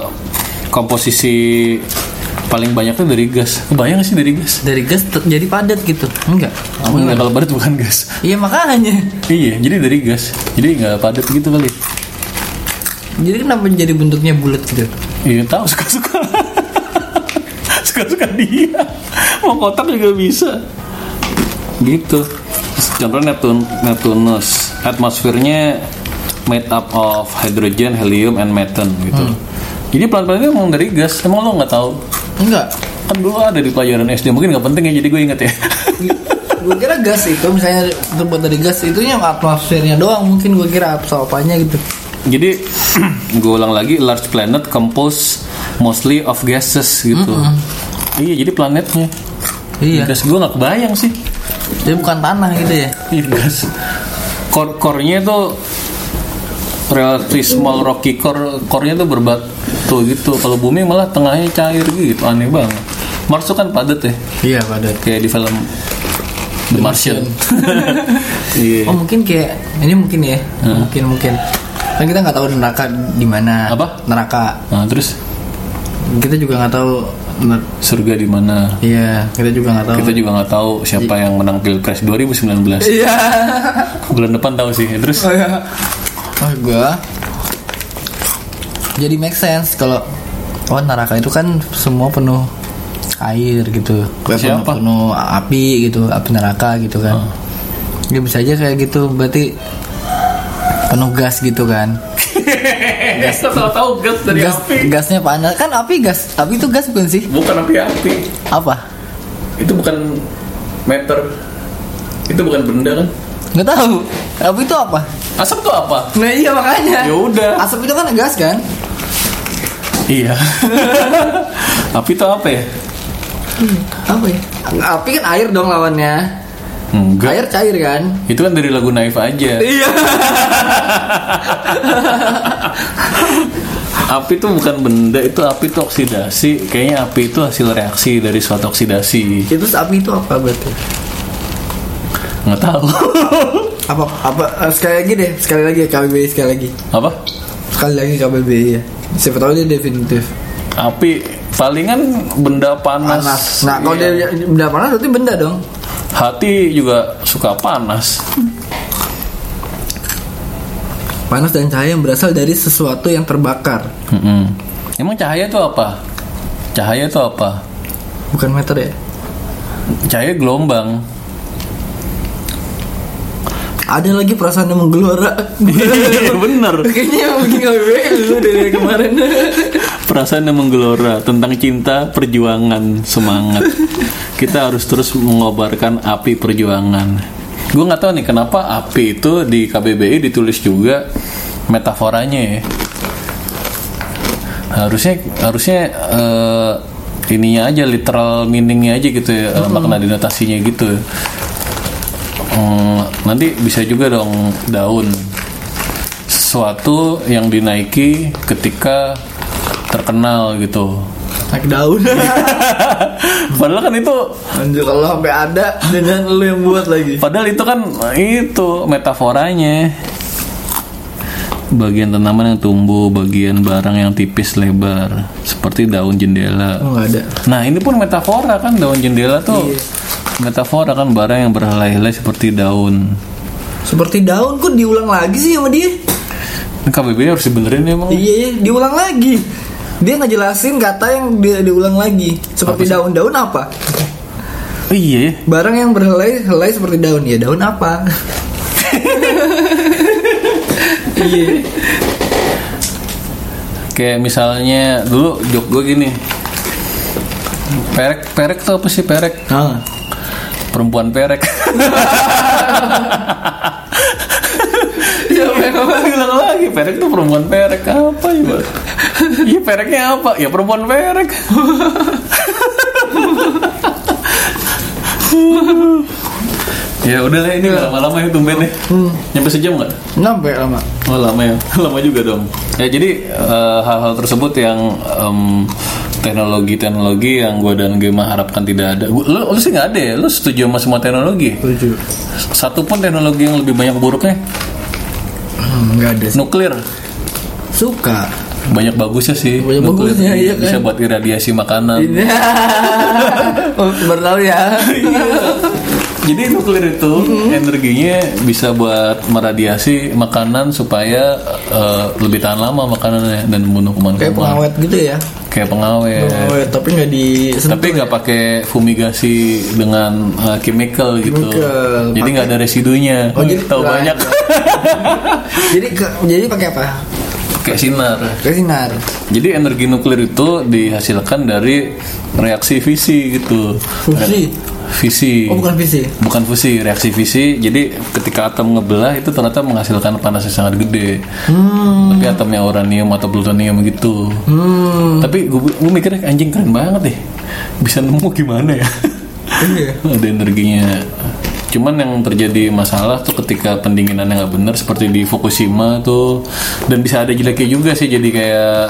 komposisi paling banyaknya dari gas. Kebayang sih dari gas? Dari gas jadi padat gitu. Enggak. Enggak, kalau padat bukan gas. Iya makanya. Iya, jadi dari gas. Jadi nggak padat gitu kali. Jadi kenapa jadi bentuknya bulat gitu? Iya tahu suka-suka. suka-suka dia. Mau kotak juga bisa. Gitu. Contohnya Neptun Neptunus. Atmosfernya made up of hydrogen, helium, and methane gitu. Jadi planet-planet itu emang dari gas. Emang lo nggak tahu? Enggak. Kan dulu ada di pelajaran SD. Mungkin nggak penting ya. Jadi gue inget ya. gue kira gas itu misalnya terbuat dari gas itu yang atmosfernya doang mungkin gue kira apa apanya gitu Jadi gue ulang lagi large planet composed mostly of gases gitu. Iya jadi planetnya. iya Gas gue nggak kebayang sih. jadi bukan tanah gitu ya Iya gas. Core core-nya tuh relatively small rocky core core-nya tuh berbatu gitu. Kalau bumi malah tengahnya cair gitu. Aneh banget. Mars tuh kan padat ya. iya padat Kayak di film The Martian. Iya. oh mungkin kayak ini mungkin ya mungkin mungkin kan kita nggak tahu neraka di mana Apa? neraka Nah, terus kita juga nggak tahu surga di mana? iya kita juga nggak tahu Kita juga nggak tahu siapa yang menang Pilpres 2019. iya Bulan depan tahu sih. Terus oh ya oh gue jadi make sense kalau oh neraka itu kan semua penuh air gitu penuh, Siapa? penuh api gitu api neraka gitu kan ya bisa aja kayak gitu berarti penuh gas gitu kan gas tahu-tahu gas dari gas api. gasnya panas kan api gas api itu gas bukan sih Bukan api-api. apa Itu bukan meter. Itu bukan benda kan? Nggak tahu api itu apa Asap tuh apa? nah iya makanya Ya udah. asap itu kan gas kan Iya. api itu apa ya? apa ya api kan air dong lawannya Enggak. air cair kan Itu kan dari lagu Naif aja. iya api itu bukan benda, itu api itu oksidasi. Kayaknya api itu hasil reaksi dari suatu oksidasi. itu api itu apa berarti Nggak tahu. apa apa eh, sekali lagi deh sekali lagi KBBI sekali lagi apa? sekali lagi KBBI ya siapa tahu dia definitif Api palingan benda panas. panas nah kalau Iya. dia benda panas berarti benda dong hati juga suka panas. panas dan cahaya yang berasal dari sesuatu yang terbakar Mm-mm. Emang cahaya itu apa? Cahaya itu apa? bukan meter ya Cahaya gelombang. Ada lagi perasaan yang menggelora Iya bener. kayaknya yang bikin KBBI lu dari kemarin Perasaan yang menggelora tentang cinta, perjuangan, semangat. Kita harus terus mengobarkan api perjuangan. Gue nggak tahu nih kenapa api itu di KBBI ditulis juga metaforanya ya. Harusnya harusnya eh, ininya aja literal meaningnya aja gitu ya eh, makna denotasinya gitu Hmm, nanti bisa juga dong daun. Sesuatu yang dinaiki ketika terkenal gitu. Naik daun. Padahal kan itu Anjir kalau sampai ada dengan lu yang buat lagi. Padahal itu kan itu metaforanya. Bagian tanaman yang tumbuh bagian barang yang tipis lebar seperti daun jendela. Oh ada. Nah ini pun metafora kan daun jendela tuh. Iya. Metafora kan barang yang berhelai-helai seperti daun. seperti daun kok diulang lagi sih sama dia KBB harus dibenerin ya emang. iya iya diulang lagi dia ngejelasin kata yang dia diulang lagi seperti daun-daun apa Iya. barang yang berhelai-helai seperti daun ya daun apa iya Kayak misalnya dulu jok gue gini. Perek, perek tuh apa sih perek? ah Perempuan perek. ya memang Bilang lagi perek tuh perempuan perek apa ya? Iya pereknya apa? Ya perempuan perek. ya udah lah ini lama-lama ya tumben nih. Nyampe sejam nggak? Sampai lama Oh lama ya, lama juga dong. Ya jadi eh, hal-hal tersebut yang em, teknologi-teknologi yang gue dan Gema harapkan tidak ada. Lu, lu sih nggak ada ya? Lu setuju sama semua teknologi? Tujuh Satu pun teknologi yang lebih banyak buruknya hmm, Nggak ada sih. nuklir. Suka Banyak bagusnya sih. Banyak nuklir. bagusnya, iya Bisa kan? buat iradiasi makanan. Ini oh, Baru ya Jadi nuklir itu energinya bisa buat meradiasi makanan supaya eh, lebih tahan lama makanannya dan membunuh kuman-kuman. Kayak pengawet gitu ya Kayak pengawet. Pengawet Tapi nggak di tapi nggak pakai fumigasi dengan uh, chemical gitu. Chemical. jadi nggak ada residunya. Oh, jadi- tahu banyak. Jadi ke, jadi pakai apa? kayak sinar. Pakai sinar. Jadi energi nuklir itu dihasilkan dari reaksi fisi gitu. Fusi fisi Oh bukan visi bukan fusi reaksi fisi jadi ketika atom ngebelah itu ternyata menghasilkan panas yang sangat gede. Hmm. Tapi atomnya uranium atau plutonium gitu. Hmm. Tapi gue, gue mikirnya anjing keren banget deh. Bisa nemu gimana ya? Iya. Ada energinya. Cuman yang terjadi masalah tuh ketika pendinginannya nggak benar seperti di Fukushima tuh. Dan bisa ada jeleknya juga sih jadi kayak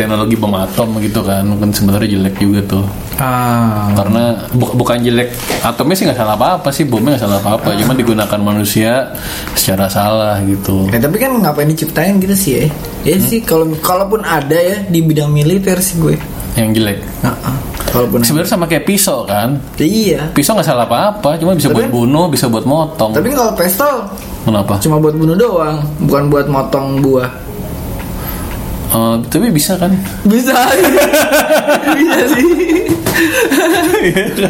teknologi bom atom gitu kan kan sebenarnya jelek juga tuh. Ah. Karena bu- bukan jelek atomnya sih nggak salah apa apa sih bomnya nggak salah apa apa cuman digunakan manusia secara salah gitu. Ya tapi kan ngapain diciptain gitu sih ya Ya sih kalau kalaupun ada ya di bidang militer sih gue. Yang jelek. Nah, ah. Kalaupun ada. sebenarnya sama kayak pisau kan? Ya, Iya. Pisau nggak salah apa apa cuma bisa buat Tapi- bunuh bisa buat motong. Tapi kalau pistol kenapa? cuma buat bunuh doang Bukan buat motong buah Eh, tapi bisa kan Bisa Bisa sih iya.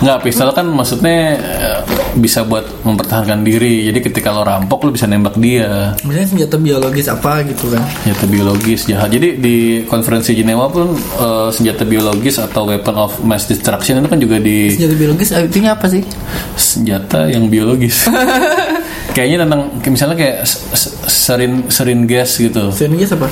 Nggak pistol kan maksudnya eh, bisa buat mempertahankan diri. Jadi ketika lo rampok lo bisa nembak dia. Misalnya senjata biologis apa gitu kan Senjata biologis jahat. Jadi di konferensi Jenewa pun eh, senjata biologis atau weapon of mass destruction itu kan juga di Senjata biologis artinya apa sih? senjata yang biologis. Kayaknya tentang kayak misalnya kayak serin serin gas gitu. Senjata apa?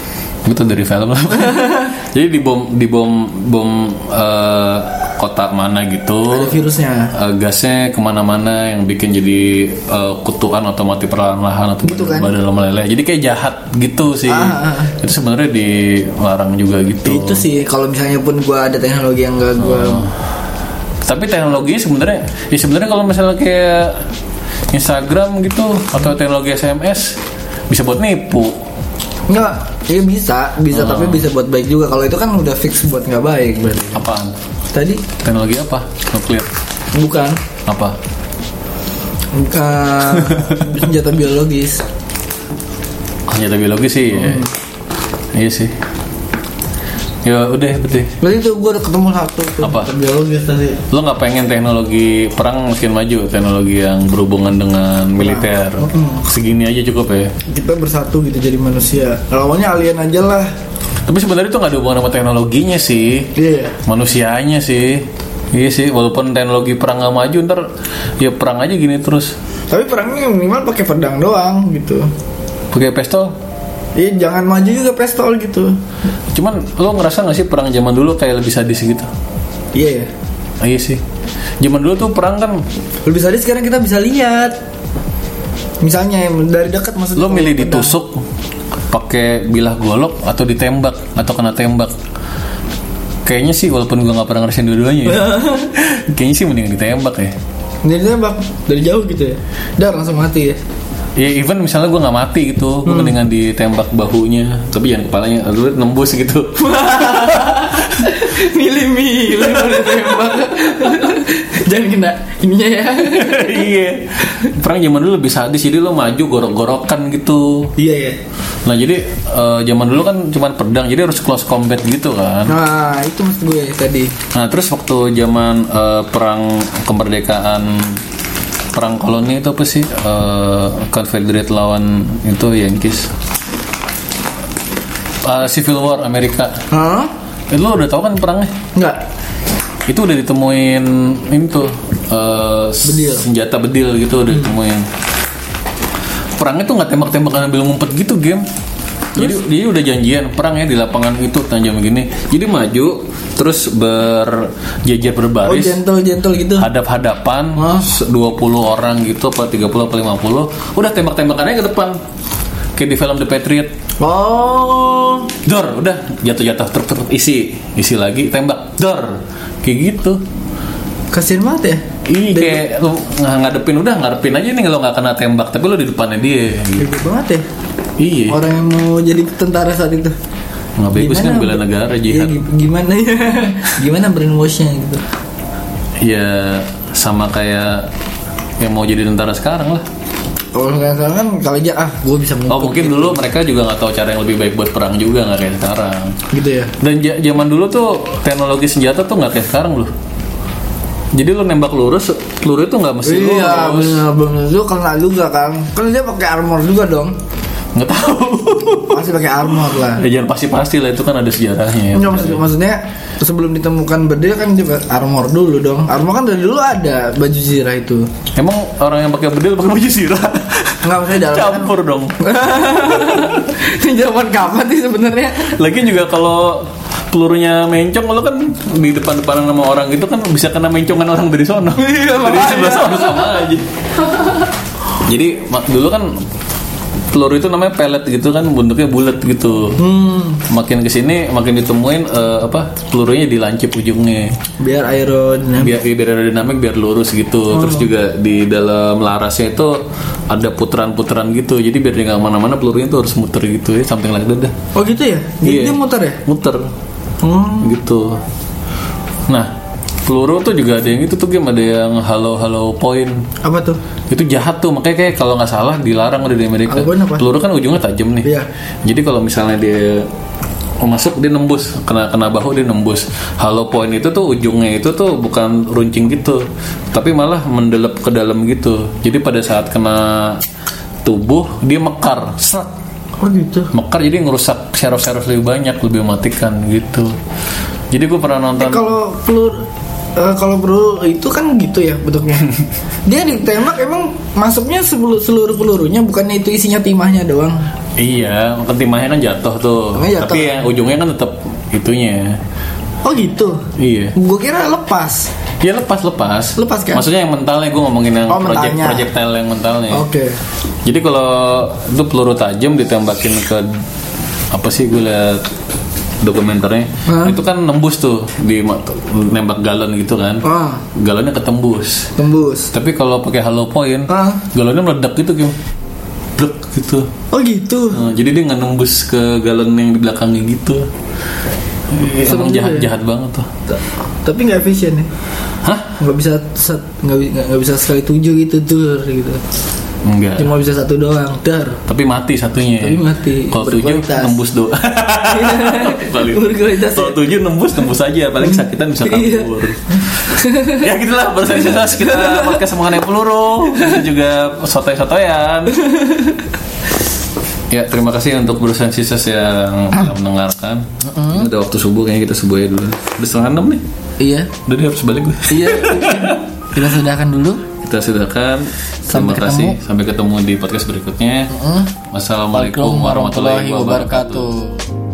Itu dari film lah. Jadi di bom di bom bom eh, kota mana gitu. Ada virusnya Eh, gasnya ke mana-mana yang bikin jadi eh, kutuan atau mati perlahan-lahan atau Gitu kan? badan meleleh. Jadi kayak jahat gitu sih. Ah, ah, ah. Itu sebenarnya dilarang juga gitu. Itu sih kalau misalnya pun gua ada teknologi yang gak gua Oh. Tapi teknologi sebenarnya, ya sebenarnya kalau misalnya kayak Instagram gitu atau teknologi SMS bisa buat nipu. Enggak, ya bisa, bisa tapi bisa buat baik juga. Kalau itu kan udah fix buat nggak baik berarti. Apaan? Tadi Teknologi apa? Nuklir. bukan Apa? bukan senjata biologis. Senjata biologi sih. ya. Iya sih. Ya udah betul. Berarti itu gua udah ketemu satu tuh, Apa? biologis tadi. Lo nggak pengen teknologi perang makin maju, teknologi yang berhubungan dengan militer. Segini aja cukup ya. Kita bersatu gitu jadi manusia. Lawannya alien aja lah. Tapi sebenarnya itu nggak ada hubungan sama teknologinya sih. Iya. Manusianya sih. Iya sih, walaupun teknologi perang nggak maju ntar ya perang aja gini terus. Tapi perangnya minimal pakai pedang doang gitu. Pakai pistol? Iya jangan maju juga pistol gitu. Cuman lo ngerasa gak sih perang zaman dulu kayak lebih sadis gitu? Iya ya. Iya sih. Zaman dulu tuh perang kan Lebih sadis sekarang kita bisa lihat. Misalnya dari dekat maksudnya. lo milih pedang. ditusuk pakai bilah golok atau ditembak atau kena tembak. Kayaknya sih walaupun gua nggak pernah ngerasain dua-duanya ya. Kayaknya sih mending ditembak ya. Dari tembak dari jauh gitu ya. Dar langsung mati ya. Ya even misalnya gue nggak mati gitu, gue mendingan ditembak bahunya, tapi jangan kepalanya, aduh nembus gitu. Milih-milih kalau ditembak. Jangan kena ininya ya. iya. Perang zaman dulu lebih sadis, jadi lo maju gorok-gorokan gitu. iya ya. Nah jadi eh, zaman dulu kan cuma pedang, jadi harus close combat gitu kan. Nah itu maksud gue tadi. Nah terus waktu zaman eh, perang kemerdekaan perang koloni itu apa sih Eh, Confederate lawan itu Yankees Eh, Civil War Amerika Hah? eh, lo udah tahu kan perangnya Enggak. itu udah ditemuin ini tuh eh, Bedil. senjata bedil gitu udah ditemuin perangnya tuh nggak tembak-tembakan ambil ngumpet gitu game jadi dia udah janjian perangnya di lapangan itu tajam begini jadi maju terus berjejer Oh berbaris. Gentle gentle gitu. hadap-hadapan se- 20 orang gitu apa 30 apa 50 udah tembak-tembakannya ke depan. Kayak di film The Patriot. Oh. dor udah. Jatuh-jatuh truk truk isi isi lagi tembak. Dor. Kayak gitu. Kasian banget ya. Iya kayak lu ng- ngadepin udah ngadepin aja nih kalau nggak kena tembak. Tapi lu di depannya dia gitu. Banget ya. Iya Orang yang mau jadi tentara saat itu. nggak bagus kan bela negara Iya, jihad gi- gimana ya? gimana brainwashnya gitu. ya sama kayak yang mau jadi tentara sekarang lah Kalau nggak salah kan kali aja ah gue bisa oh mungkin dulu mereka juga nggak tahu cara yang lebih baik buat perang juga nggak kayak sekarang gitu ya. dan zaman dulu tuh teknologi senjata tuh nggak kayak sekarang loh jadi lu nembak lurus peluru itu nggak mesti Iya lurus benar benar itu kena juga kan. Kan dia pakai armor juga dong. Nggak tahu Pasti pakai armor lah. ya jangan pasti-pasti lah itu kan ada sejarahnya ya. Enggak maksud, maksudnya sebelum ditemukan bedil kan dia pakai armor dulu dong. Armor kan dari dulu ada baju zirah itu. Emang orang yang pakai bedil pakai baju sirah? Enggak maksudnya dalam kan. Campur dong. Ini zaman kapan sih sebenarnya? Lagi juga kalau pelurunya mencong lo kan di depan-depan sama orang gitu kan bisa kena mencongan orang dari sono. Iya, dari sebelah sono sama aja. Jadi dulu kan peluru itu namanya pellet gitu kan bentuknya bulat gitu. Hmm, Makin ke sini makin ditemuin eh, apa pelurunya dilancip ujungnya. biar aerodinamik. biar biar aerodinamik biar lurus gitu Oh. terus juga di dalam larasnya itu ada putaran-putaran gitu jadi biar dia nggak mana-mana pelurunya tuh harus muter gitu ya something like that dah Oh gitu ya? Jadi Iya. dia muter ya? muter Hmm. gitu nah peluru tuh juga ada yang itu tuh game ada yang halo halo point. Apa tuh? itu jahat tuh. Makanya kayak kalau nggak salah dilarang udah di Amerika Halo apa? peluru kan ujungnya tajam nih. Iya. jadi kalau misalnya dia masuk dia nembus. Kena kena bahu dia nembus. Hollow point itu tuh ujungnya itu tuh bukan runcing gitu. Tapi malah mendelep ke dalam gitu. Jadi pada saat kena tubuh dia mekar. Sret. Oh gitu. mekar jadi ngerusak syaraf-syaraf lebih banyak lebih mematikan gitu. Jadi gue pernah Eh, nonton kalau peluru eh, kalau peluru itu kan gitu ya bentuknya. dia ditembak emang masuknya seluruh, seluruh pelurunya bukannya itu isinya timahnya doang. iya kan timahnya kan jatuh tuh jatuh. tapi yang ujungnya kan tetap itunya Oh gitu. iya Gue kira lepas. Ya lepas lepas. Lepas, kan? Maksudnya yang mentalnya gue ngomongin yang Oh, project projectile yang mentalnya. Oke. Jadi kalau itu peluru tajam ditembakin ke apa sih gue liat dokumenternya Hah? itu kan nembus tuh di nembak galon gitu kan Ah, galonnya ketembus tembus. tapi kalau pakai hollow point Ah. galonnya meledak gitu gitu Blek gitu Oh gitu. Nah, jadi dia nggak nembus ke galon yang di belakangnya gitu Emang Serem jahat ya. jahat banget tuh T- Tapi nggak efisien ya. hah Nggak bisa nggak bi- nggak nggak bisa sekali tujuh gitu tur gitu. Enggak Cuma bisa satu doang. Dar. Tapi mati satunya. Tapi mati. Kalau tujuh nembus. Berkualitas Kalau ya. tujuh nembus nembus aja. Paling sakitan bisa Iya. kabur. ya gitulah bersama kita podcast mengenai peluru dan juga sotoy-sotoyan. Ya terima kasih untuk Brusan Sisters yang telah mendengarkan. Ini udah waktu subuh kayaknya kita subuh ya dulu. Udah setengah enam nih. Iya. Udah deh harus balik gue. Iya. Kita sudahkan dulu. Kita sudahkan. Terima Sampai kasih. Sampai ketemu di podcast berikutnya. Wassalamualaikum warahmatullahi wabarakatuh. wabarakatuh.